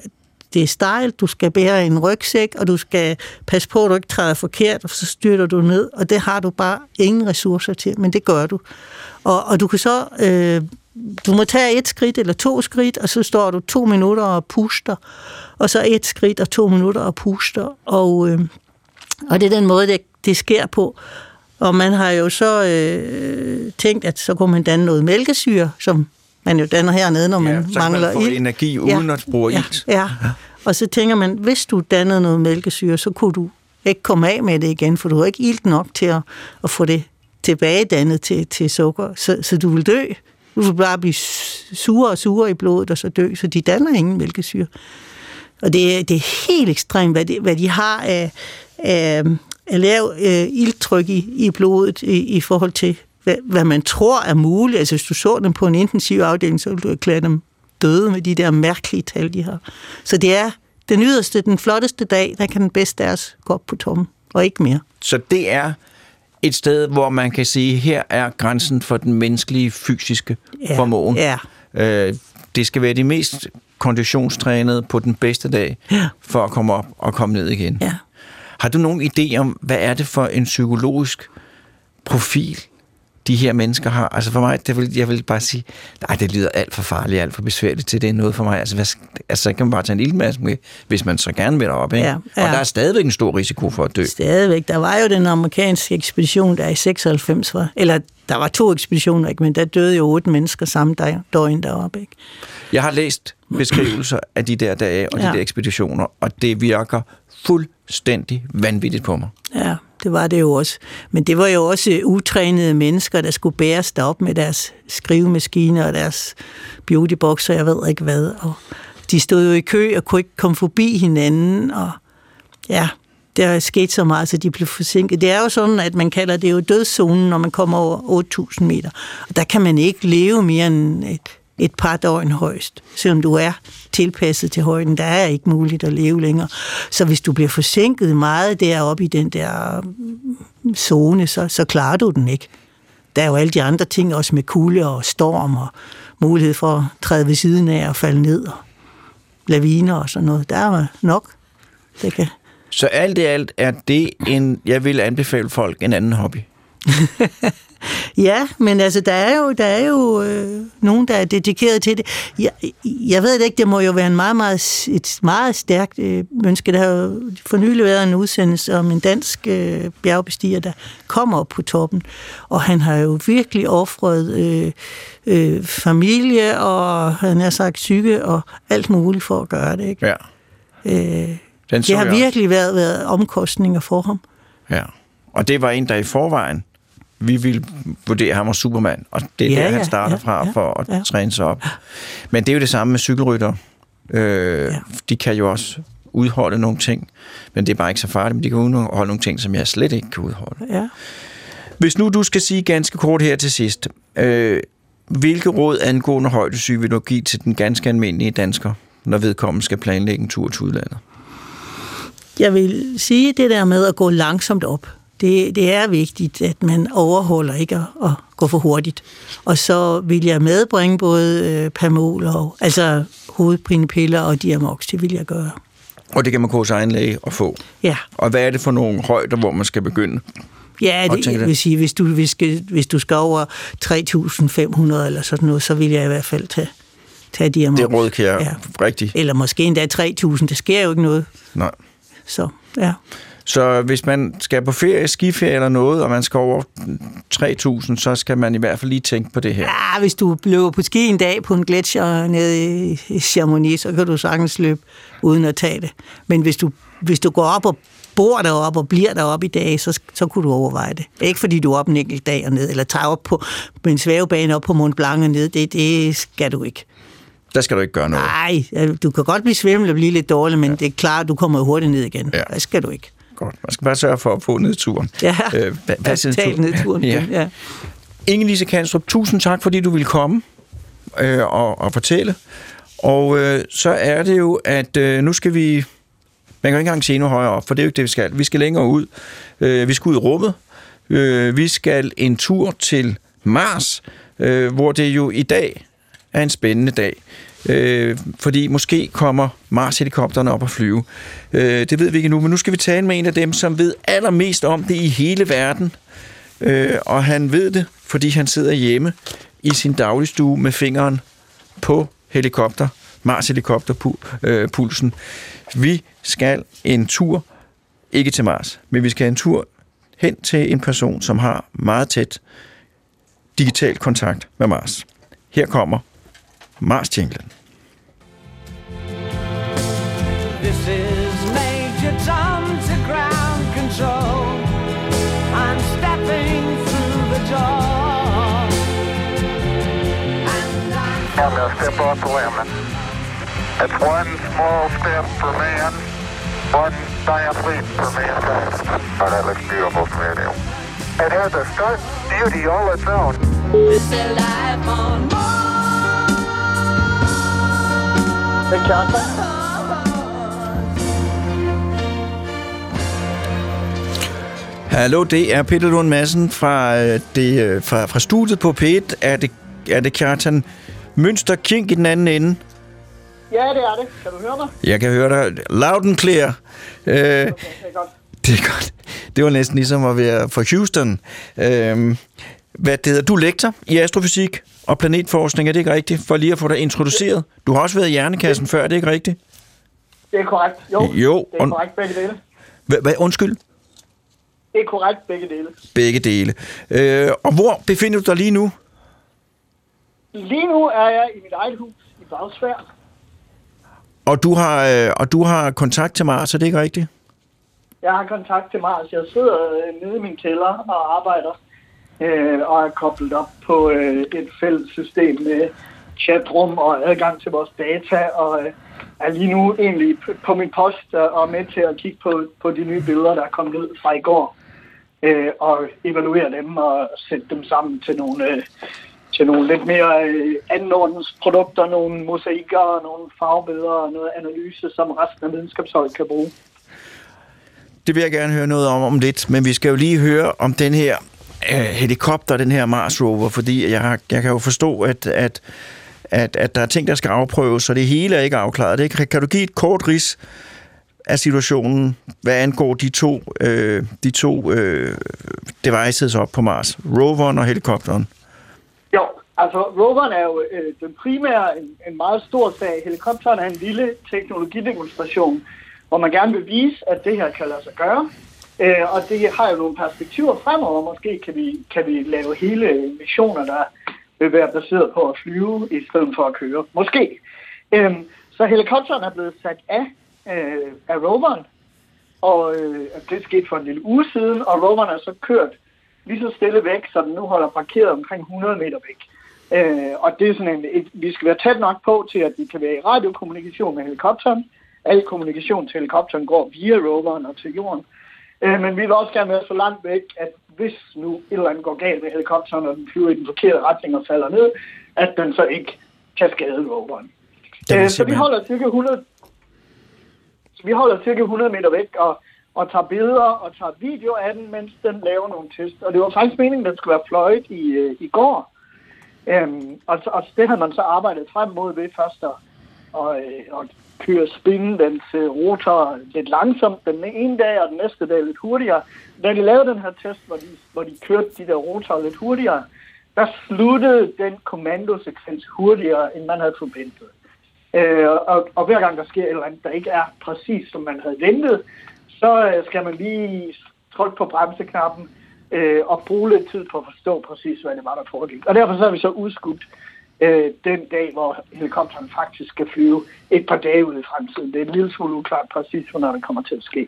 det er stejlt, du skal bære en rygsæk, og du skal passe på, at du ikke træder forkert, og så styrter du ned, og det har du bare ingen ressourcer til, men det gør du. Og, og du kan så, øh, du må tage et skridt eller to skridt, og så står du to minutter og puster, og så et skridt og to minutter og puster, og, øh, og det er den måde, det, det sker på. Og man har jo så øh, tænkt, at så kunne man danne noget mælkesyre, som man jo danner hernede, når man ja, så mangler man ild. energi uden ja, at bruge ja, ilt. Ja. og så tænker man, hvis du dannede noget mælkesyre, så kunne du ikke komme af med det igen, for du har ikke ilt nok til at, at få det tilbage dannet til, til sukker, så, så du vil dø. Du vil bare blive sure og sure i blodet, og så dø, så de danner ingen mælkesyre. Og det, er, det er helt ekstremt, hvad de, hvad de har af, af, af lav øh, ildtryk i, i blodet i, i forhold til hvad, hvad man tror er muligt. Altså, hvis du så dem på en intensiv afdeling, så ville du erklære dem døde med de der mærkelige tal, de har. Så det er den yderste, den flotteste dag, der kan den bedste af os gå op på tommen, og ikke mere. Så det er et sted, hvor man kan sige, her er grænsen for den menneskelige fysiske Ja, formåen. ja. Øh, det skal være de mest konditionstrænede på den bedste dag, Ja. for at komme op og komme ned igen. Ja. Har du nogen idé om, hvad er det for en psykologisk profil, de her mennesker har? Altså for mig, det vil, jeg vil bare sige, nej, det lyder alt for farligt, alt for besværligt til det er noget for mig. Altså, hvad, altså så kan man bare tage en ildmaske med, hvis man så gerne vil derop, ikke? Ja, Og ja. der er stadigvæk en stor risiko for at dø. Stadigvæk. Der var jo den amerikanske ekspedition, der i 96 var, eller der var to ekspeditioner, ikke? men der døde jo otte mennesker samme dag, døgn deroppe. Ikke? Jeg har læst beskrivelser af de der dage og de Ja. der ekspeditioner, og det virker fuldstændig vanvittigt på mig. Ja, det var det jo også. Men det var jo også øh, utrænede mennesker, der skulle bæres derop med deres skrivemaskiner og deres beautyboxer, jeg ved ikke hvad. Og de stod jo i kø og kunne ikke komme forbi hinanden, og ja, der er sket så meget, så de blev forsinket. Det er jo sådan, at man kalder det jo dødszonen, når man kommer over 8.000 meter. Og der kan man ikke leve mere end et, et par døgn højst, selvom du er tilpasset til højden. Der er ikke muligt at leve længere. Så hvis du bliver forsinket meget deroppe i den der mm, zone, så, så klarer du den ikke. Der er jo alle de andre ting, også med kulde og storm og mulighed for at træde ved siden af og falde ned og laviner og sådan noget. Der er nok. Det kan, Så alt i alt er det en, jeg vil anbefale folk en anden hobby. (laughs) Ja, men altså, der er jo, der er jo øh, nogen, der er dedikeret til det. Jeg, jeg ved det ikke, det må jo være en meget, meget, et meget stærkt øh, ønske. Der har jo for nylig været en udsendelse om en dansk øh, bjergbestiger, der kommer op på toppen, og han har jo virkelig offret øh, øh, familie og, han har sagt, psyke og alt muligt for at gøre det. Ikke? Ja. Øh, Den det har virkelig været, været omkostninger for ham. Ja. Og det var en, der i forvejen, vi ville vurdere ham som Superman, og det er Ja, der, han starter ja, fra ja, for at ja. træne sig op. Men det er jo det samme med cykelrytter. Øh, Ja. De kan jo også udholde nogle ting, men det er bare ikke så farligt, men de kan udholde nogle ting, som jeg slet ikke kan udholde. Ja. Hvis nu du skal sige ganske kort her til sidst, øh, hvilke råd angående højdesyge vil du give til den ganske almindelige dansker, når vedkommende skal planlægge en tur til udlandet? Jeg vil sige det der med at gå langsomt op. Det, det er vigtigt, at man overholder ikke at, at gå for hurtigt. Og så vil jeg medbringe både øh, Pamol og altså hovedpinepiller og Diamox. Det vil jeg gøre. Og det kan man gå hos egen læge og få. Ja, Og hvad er det for nogle højder, hvor man skal begynde? Ja, det, jeg vil sige, hvis du, hvis, hvis du skal over 3.500 eller sådan noget, så vil jeg i hvert fald tage, tage Diamond. Det råd kan jeg Ja. ja. rigtigt. Eller måske endda 3.000, det sker jo ikke noget. Nej. Så, ja. Så hvis man skal på ferie, skiferie eller noget, og man skal over 3.000, så skal man i hvert fald lige tænke på det her. Ja, hvis du løber på ski en dag på en gletsjer nede i Chamonix, så kan du sagtens løbe uden at tage det. Men hvis du, hvis du går op og bor deroppe og bliver deroppe i dag, så, så kunne du overveje det. Ikke fordi du er op en enkelt dag og ned, eller tager op på, en svævebane op på Mont Blanc og ned. Det, det skal du ikke. Der skal du ikke gøre noget. Nej, du kan godt blive svimmel og blive lidt dårlig, men ja. det er klart, du kommer hurtigt ned igen. Ja. Det skal du ikke. Godt. Man skal bare sørge for at få nedturen. Ja, Øh, hvad- hvad tag nedturen. Ja. Ja. Inge-Lise Kanstrup, tusind tak, fordi du ville komme øh, og, og fortælle. Og øh, så er det jo, at øh, nu skal vi... Man kan jo ikke engang se endnu højere op, for det er jo ikke det, vi skal. Vi skal længere ud. Øh, vi skal ud i rummet. Øh, vi skal en tur til Mars, øh, hvor det jo i dag er en spændende dag. Øh, fordi måske kommer Mars-helikopterne op at flyve. Øh, det ved vi ikke nu, men nu skal vi tale med en af dem, som ved allermest om det i hele verden. Øh, og han ved det, fordi han sidder hjemme i sin dagligstue med fingeren på helikopter, Mars helikopterpulsen. Vi skal en tur, ikke til Mars, men vi skal en tur hen til en person, som har meget tæt digital kontakt med Mars. Her kommer Mars Jinglen. This is Major Tom to ground control. I'm stepping through the door. And I'm I'm going to step off the limb. It's one small step for man, one giant leap for mankind. Oh, that looks beautiful from here, It has a stark beauty all its own. This is life on Hallo, det er Peter Lund Madsen fra, øh, det, øh, fra, fra studiet på P1. Er det, er det Kjartan Mønster Kink i den anden ende? Ja, det er det. Kan du høre mig? Jeg kan høre dig loud and clear. Øh, Det er godt. (laughs) det er godt. Det var næsten ligesom at være fra Houston. Øh, hvad det hedder, du er lektor i astrofysik og planetforskning, er det ikke rigtigt? For lige at få dig introduceret. Du har også været i Hjernekassen før, er det ikke rigtigt? Det er korrekt. Jo, Jo, det er korrekt begge dele. Hva, hva, undskyld? Det er korrekt begge dele. Begge dele. Øh, og hvor befinder du dig lige nu? Lige nu er jeg i mit eget hus i Bagsvær. Og du har, øh, og du har kontakt til Mars, er det ikke rigtigt? Jeg har kontakt til Mars. Jeg sidder øh, nede i min kælder og arbejder øh, og er koblet op på øh, et fælles system med chatrum og adgang til vores data og øh, er lige nu egentlig p- på min post og og med til at kigge på, på de nye billeder, der er kommet ud fra i går øh, og evaluere dem og sætte dem sammen til nogle, øh, til nogle lidt mere øh, andenordens produkter, nogle mosaikker, nogle farvebilleder og noget analyse, som resten af videnskabsholdet kan bruge. Det vil jeg gerne høre noget om om lidt, men vi skal jo lige høre om den her øh, helikopter, den her Mars rover, fordi jeg, har, jeg kan jo forstå, at, at, at, at der er ting, der skal afprøves, så det hele er ikke afklaret. Det kan, kan du give et kort ris af situationen, hvad angår de to, øh, de to øh, devices op på Mars, roveren og helikopteren? Jo, altså roveren er jo øh, den primære, en, en meget stor sag. Helikopteren er en lille teknologidemonstration, hvor man gerne vil vise, at det her kan lade sig gøre. Øh, og det har jo nogle perspektiver fremover. Måske kan vi, kan vi lave hele missioner, der vil være baseret på at flyve, i stedet for at køre. Måske. Øh, så helikopteren er blevet sat af, øh, af roveren, og øh, det skete for en lille uge siden, og roveren er så kørt lige så stille væk, så den nu holder parkeret omkring 100 meter væk. Øh, og det er sådan en, et, vi skal være tæt nok på til, at vi kan være i radiokommunikation med helikopteren. Al kommunikation til helikopteren går via roveren og til jorden. Øh, men vi vil også gerne være så langt væk, at hvis nu et eller andet går galt med helikopteren, og den flyver i den forkerte retning og falder ned, at den så ikke kan skade roveren. Øh, så vi holder cirka 100, så vi holder cirka 100 meter væk og, og tager billeder og tager video af den, mens den laver nogle test. Og det var faktisk meningen, at den skulle være fløjet i, øh, i går. Øhm, og, og det havde man så arbejdet frem mod ved først at, og, øh, og kører spinde den øh, rotor lidt langsomt den ene dag, og den næste dag lidt hurtigere. Da de lavede den her test, hvor de, hvor de kørte de der rotorer lidt hurtigere, der sluttede den kommandosekvens hurtigere, end man havde forventet. Øh, og, og hver gang der sker et eller andet, der ikke er præcis, som man havde ventet, så øh, skal man lige trykke på bremseknappen øh, og bruge lidt tid på at forstå præcis, hvad det var, der foregik. Og derfor så har vi så udskudt øh, den dag, hvor helikopteren faktisk skal flyve et par dage ud i fremtiden. Det er en lille smule uklart præcis, hvornår det kommer til at ske.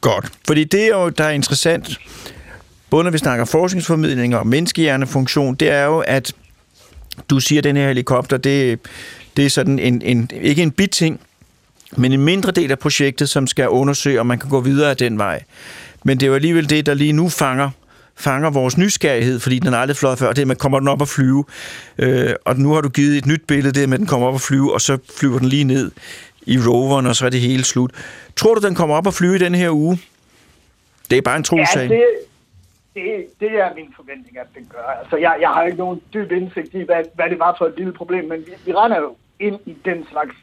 Godt. Fordi det er jo, der er interessant, både når vi snakker forskningsformidling og menneskehjernefunktion, det er jo, at du siger, at den her helikopter, det, det er sådan en, en, ikke en biting, men en mindre del af projektet, som skal undersøge, om man kan gå videre af den vej. Men det er jo alligevel det, der lige nu fanger fanger vores nysgerrighed, fordi den er aldrig fløjet før, det er, at man kommer den op og flyve. Øh, og nu har du givet et nyt billede, det er, at den kommer op og flyve, og så flyver den lige ned i roveren, og så er det hele slut. Tror du, den kommer op og flyve i den her uge? Det er bare en trosag. Ja, det, det, det er min forventning, at den gør. Altså, jeg, jeg har ikke nogen dyb indsigt i, hvad, hvad det var for et lille problem, men vi, vi render jo ind i den slags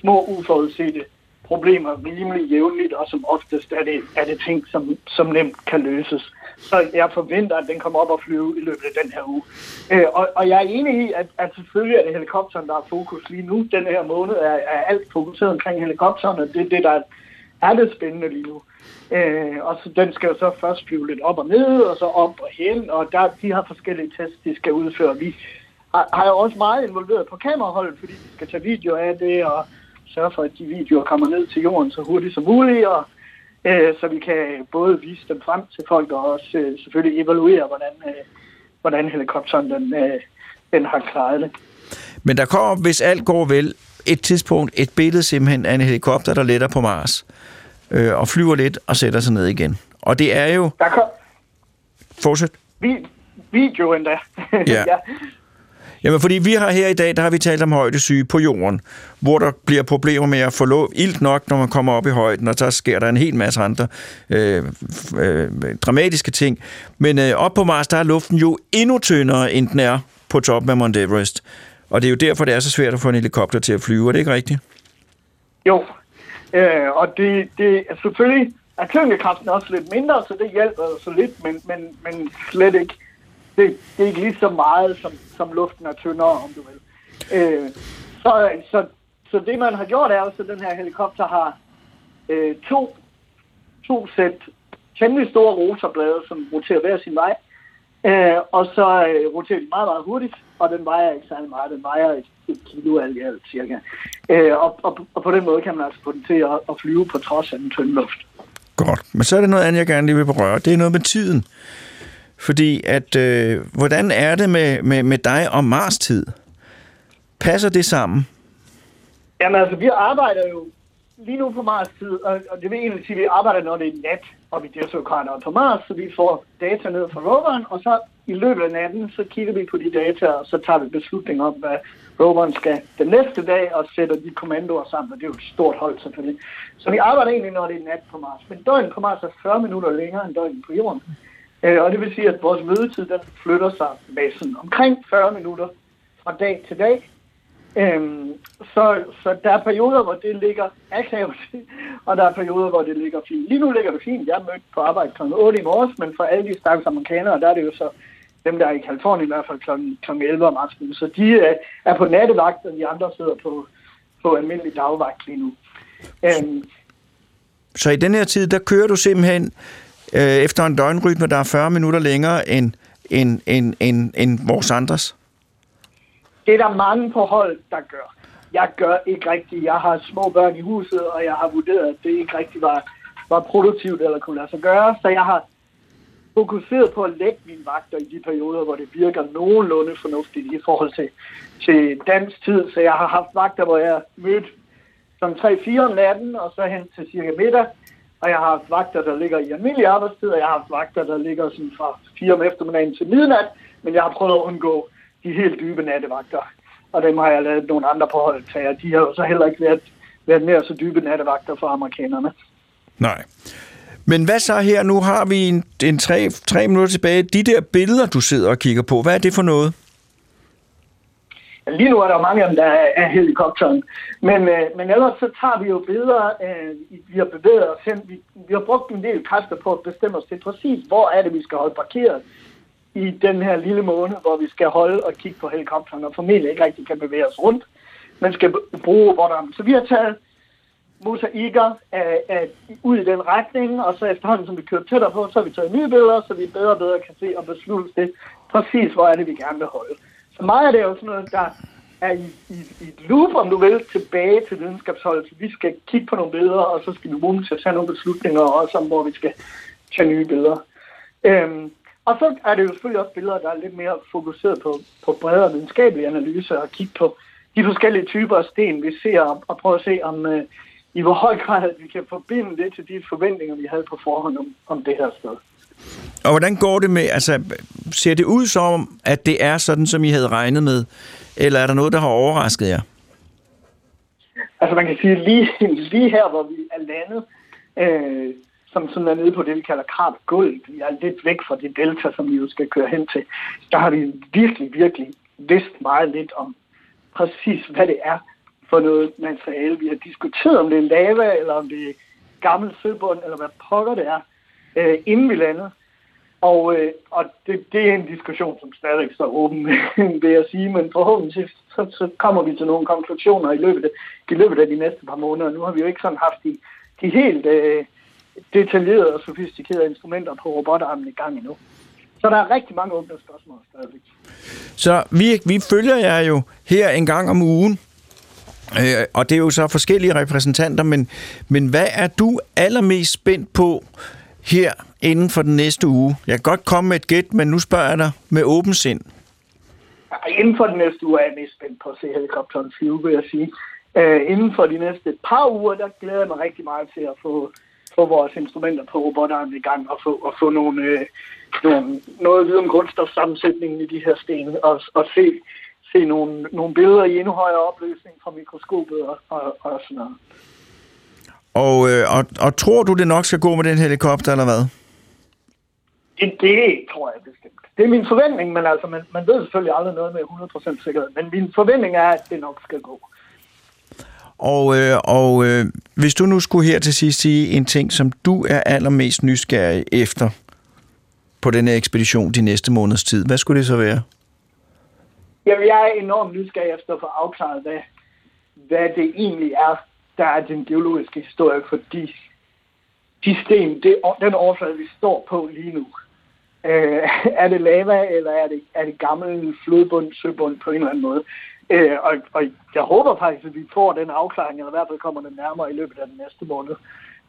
små uforudsete problemer rimelig jævnligt, og som oftest er det, er det ting, som, som nemt kan løses. Så jeg forventer, at den kommer op og flyve i løbet af den her uge. Øh, og, og jeg er enig i, at, at selvfølgelig er det helikopteren, der er fokus lige nu. Den her måned er, er alt fokuseret omkring helikopteren, og det er det, der er det spændende lige nu. Øh, og så, den skal jo så først flyve lidt op og ned, og så op og hen, og der, de har forskellige tests, de skal udføre. Vi har, har jo også meget involveret på kameraholdet, fordi vi skal tage video af det, og sørge for, at de videoer kommer ned til jorden så hurtigt som muligt, og øh, så vi kan både vise dem frem til folk, og også øh, selvfølgelig evaluere, hvordan, øh, hvordan helikopteren den, øh, den har klaret det. Men der kommer, hvis alt går vel, et tidspunkt et billede simpelthen af en helikopter, der letter på Mars, øh, og flyver lidt og sætter sig ned igen. Og det er jo... Der kom Fortsæt. vi, video endda. (laughs) Ja. ja. Jamen, fordi vi har her i dag, der har vi talt om højdesyge på jorden, hvor der bliver problemer med at få lov, ilt nok, når man kommer op i højden, og så sker der en hel masse andre øh, øh, dramatiske ting. Men øh, op på Mars, der er luften jo endnu tyndere, end den er på toppen af Mount Everest. Og det er jo derfor, det er så svært at få en helikopter til at flyve, er det ikke rigtigt? Jo, øh, og det, det er selvfølgelig er tyngdekraften også lidt mindre, så det hjælper så lidt, men, men, men slet ikke. Det, det er ikke lige så meget, som, som luften er tyndere, om du vil. Øh, så, så, så det, man har gjort, er også, at den her helikopter har øh, to, to sæt temmelig store rotorblade, som roterer hver sin vej. Øh, og så øh, roterer de meget, meget hurtigt, og den vejer ikke særlig meget. Den vejer et, et kilo alt i alt, cirka. Øh, og, og, og på den måde kan man altså få den til at, at flyve på trods af den tynde luft. Godt. Men så er der noget andet, jeg gerne lige vil berøre. Det er noget med tiden. Fordi at, øh, hvordan er det med, med, med dig og Mars tid? Passer det sammen? Jamen altså, vi arbejder jo lige nu på Mars tid, og, og det vil egentlig sige, at vi arbejder, når det er nat, og vi desokrater på Mars, så vi får data ned fra roveren, og så i løbet af natten, så kigger vi på de data, og så tager vi beslutning om, hvad roveren skal den næste dag, og sætter de kommandoer sammen, og det er jo et stort hold selvfølgelig. Så vi arbejder egentlig, når det er nat på Mars. Men døgnet på Mars er 40 minutter længere end døgnet på Jorden. Øh, og det vil sige, at vores mødetid den flytter sig med sådan omkring 40 minutter fra dag til dag. Øhm, så, så der er perioder, hvor det ligger akavet, (laughs) og der er perioder, hvor det ligger fint. Lige nu ligger det fint. Jeg mødte på arbejde kl. 8 i morges, men for alle de stakkels amerikanere, der er det jo så dem, der er i Kalifornien i hvert fald kl. kl. 11 om aftenen. Så de øh, er på nattevagt, og de andre sidder på, på almindelig dagvagt lige nu. Øhm, Så i den her tid, der kører du simpelthen øh, efter en døgnrytme, der er 40 minutter længere end, end, end, end, end vores andres? det er der mange på hold, der gør. Jeg gør ikke rigtigt. Jeg har små børn i huset, og jeg har vurderet, at det ikke rigtigt var, var produktivt eller kunne lade sig gøre. Så jeg har fokuseret på at lægge mine vagter i de perioder, hvor det virker nogenlunde fornuftigt i forhold til, til dansk tid. Så jeg har haft vagter, hvor jeg mødte som 3-4 om natten, og så hen til cirka middag. Og jeg har haft vagter, der ligger i almindelig arbejdstid, og jeg har haft vagter, der ligger sådan fra 4 om eftermiddagen til midnat. Men jeg har prøvet at undgå de helt dybe nattevagter. Og dem har jeg lavet nogle andre på holdet til, og de har jo så heller ikke været, været mere så dybe nattevagter for amerikanerne. Nej. Men hvad så her? Nu har vi en, en tre, tre minutter tilbage. De der billeder, du sidder og kigger på, hvad er det for noget? Lige nu er der mange af dem, der er, er helikopteren. Men, øh, men ellers så tager vi jo billeder, øh, vi har bevæget os hen. Vi, vi har brugt en del kræfter på at bestemme os til præcis, hvor er det, vi skal holde parkeret i den her lille måned, hvor vi skal holde og kigge på helikopteren, og formentlig ikke rigtig kan bevæge os rundt, men skal bruge hvor hvordan. Så vi har taget mosaikker af, af, ud i den retning, og så efterhånden, som vi kører tættere på, så har vi taget nye billeder, så vi bedre og bedre kan se og beslutte det præcis, hvor er det, vi gerne vil holde for mig er det jo sådan noget, der er i, i, i et loop, om du vil, tilbage til videnskabsholdet. Så vi skal kigge på nogle billeder, og så skal vi bruge til at tage nogle beslutninger, også om, hvor vi skal tage nye billeder. Øhm, og så er det jo selvfølgelig også billeder, der er lidt mere fokuseret på, på bredere videnskabelige analyser og kigge på de forskellige typer af sten, vi ser, og, og prøve at se, om øh, i hvor høj grad vi kan forbinde det til de forventninger, vi havde på forhånd om, om det her sted. Og hvordan går det med, altså ser det ud som, at det er sådan, som I havde regnet med, eller er der noget, der har overrasket jer? Altså man kan sige, lige, (laughs) lige her, hvor vi er landet, øh, som sådan er nede på det, vi kalder krat gulv, vi er lidt væk fra det delta, som vi jo skal køre hen til, der har vi virkelig, virkelig vidst meget lidt om præcis, hvad det er for noget materiale. Vi har diskuteret, om det er lava, eller om det er gammel søbund, eller hvad pokker det er, øh, inden vi landede. Og, øh, og det, det er en diskussion, som stadig står åben, (laughs) vil jeg sige, men forhåbentlig så, så kommer vi til nogle konklusioner i løbet, af, i løbet af de næste par måneder. Nu har vi jo ikke sådan haft de, de helt øh, detaljerede og sofistikerede instrumenter på robotarmen i gang endnu. Så der er rigtig mange åbne spørgsmål stadigvæk. Så vi, vi følger jer jo her en gang om ugen, øh, og det er jo så forskellige repræsentanter, men, men hvad er du allermest spændt på her inden for den næste uge? Jeg kan godt komme med et gæt, men nu spørger jeg dig med åben sind. Inden for den næste uge er jeg mest spændt på at se helikopteren flyve, vil jeg sige. Øh, inden for de næste par uger, der glæder jeg mig rigtig meget til at få, få vores instrumenter på robotarmen i gang og få, og få nogle, øh, nogle, noget viden om grundstofsammensætningen i de her sten og, og se, se nogle, nogle billeder i endnu højere opløsning fra mikroskopet og, og, og sådan noget. Og, øh, og, og tror du, det nok skal gå med den helikopter, eller hvad? Det, det tror jeg bestemt. Det er min forventning, men altså, man, man ved selvfølgelig aldrig noget med 100% sikkerhed. Men min forventning er, at det nok skal gå. Og, øh, og øh, hvis du nu skulle her til sidst sige en ting, som du er allermest nysgerrig efter på den her ekspedition de næste måneders tid, hvad skulle det så være? Jamen, jeg er enormt nysgerrig efter at få afklaret, hvad, hvad det egentlig er, der er den geologiske historie, fordi de sten, det, den overflade, vi står på lige nu, øh, er det lava, eller er det, er det gammel flodbund, søbund på en eller anden måde? Øh, og, og jeg håber faktisk, at vi får den afklaring, eller i hvert fald kommer den nærmere i løbet af den næste måned.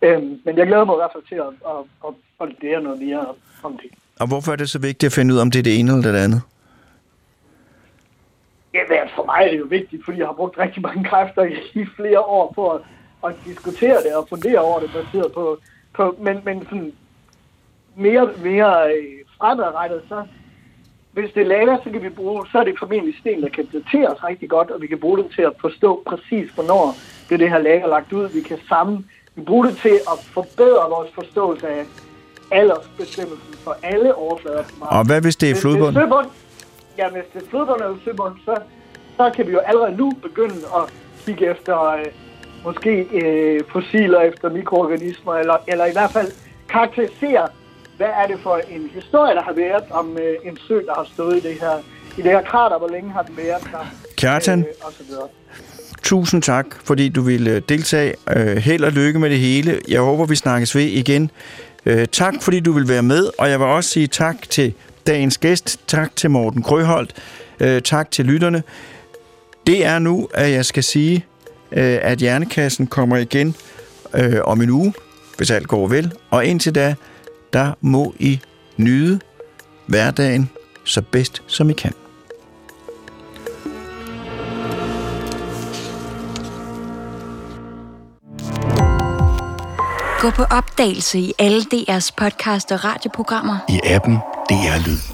Øh, men jeg glæder mig i hvert fald til at, at, at, at lære noget mere om det. Og hvorfor er det så vigtigt at finde ud af, om det er det ene eller det andet? Ja, men for mig er det jo vigtigt, fordi jeg har brugt rigtig mange kræfter i, flere år på at, at diskutere det og fundere over det, baseret på, på men, men sådan mere, mere øh, fremadrettet, så hvis det er lava, så kan vi bruge, så er det formentlig sten, der kan dateres rigtig godt, og vi kan bruge det til at forstå præcis, hvornår det, det her lava lagt ud. Vi kan sammen, vi bruge det til at forbedre vores forståelse af aldersbestemmelsen for alle overflader. Og hvad hvis det er Hvis flodbund? det er søbund, ja, hvis det er flodbund eller søbund, så, så kan vi jo allerede nu begynde at kigge efter øh, måske øh, fossiler efter mikroorganismer, eller, eller i hvert fald karakterisere, hvad er det for en historie, der har været om øh, en sø, der har stået i det her, i det her krater, hvor længe har den været der, Kjartan, øh, og så videre. tusind tak, fordi du ville deltage. Øh, held og lykke med det hele. Jeg håber, vi snakkes ved igen. Øh, tak, fordi du vil være med, og jeg vil også sige tak til dagens gæst. Tak til Morten Krøholdt. Øh, tak til lytterne. Det er nu, at jeg skal sige, øh, at Hjernekassen kommer igen øh, om en uge, hvis alt går vel. Og indtil da, der må I nyde hverdagen så bedst som I kan. Gå på opdagelse i alle DR's podcast og radioprogrammer. I appen DR Lyd.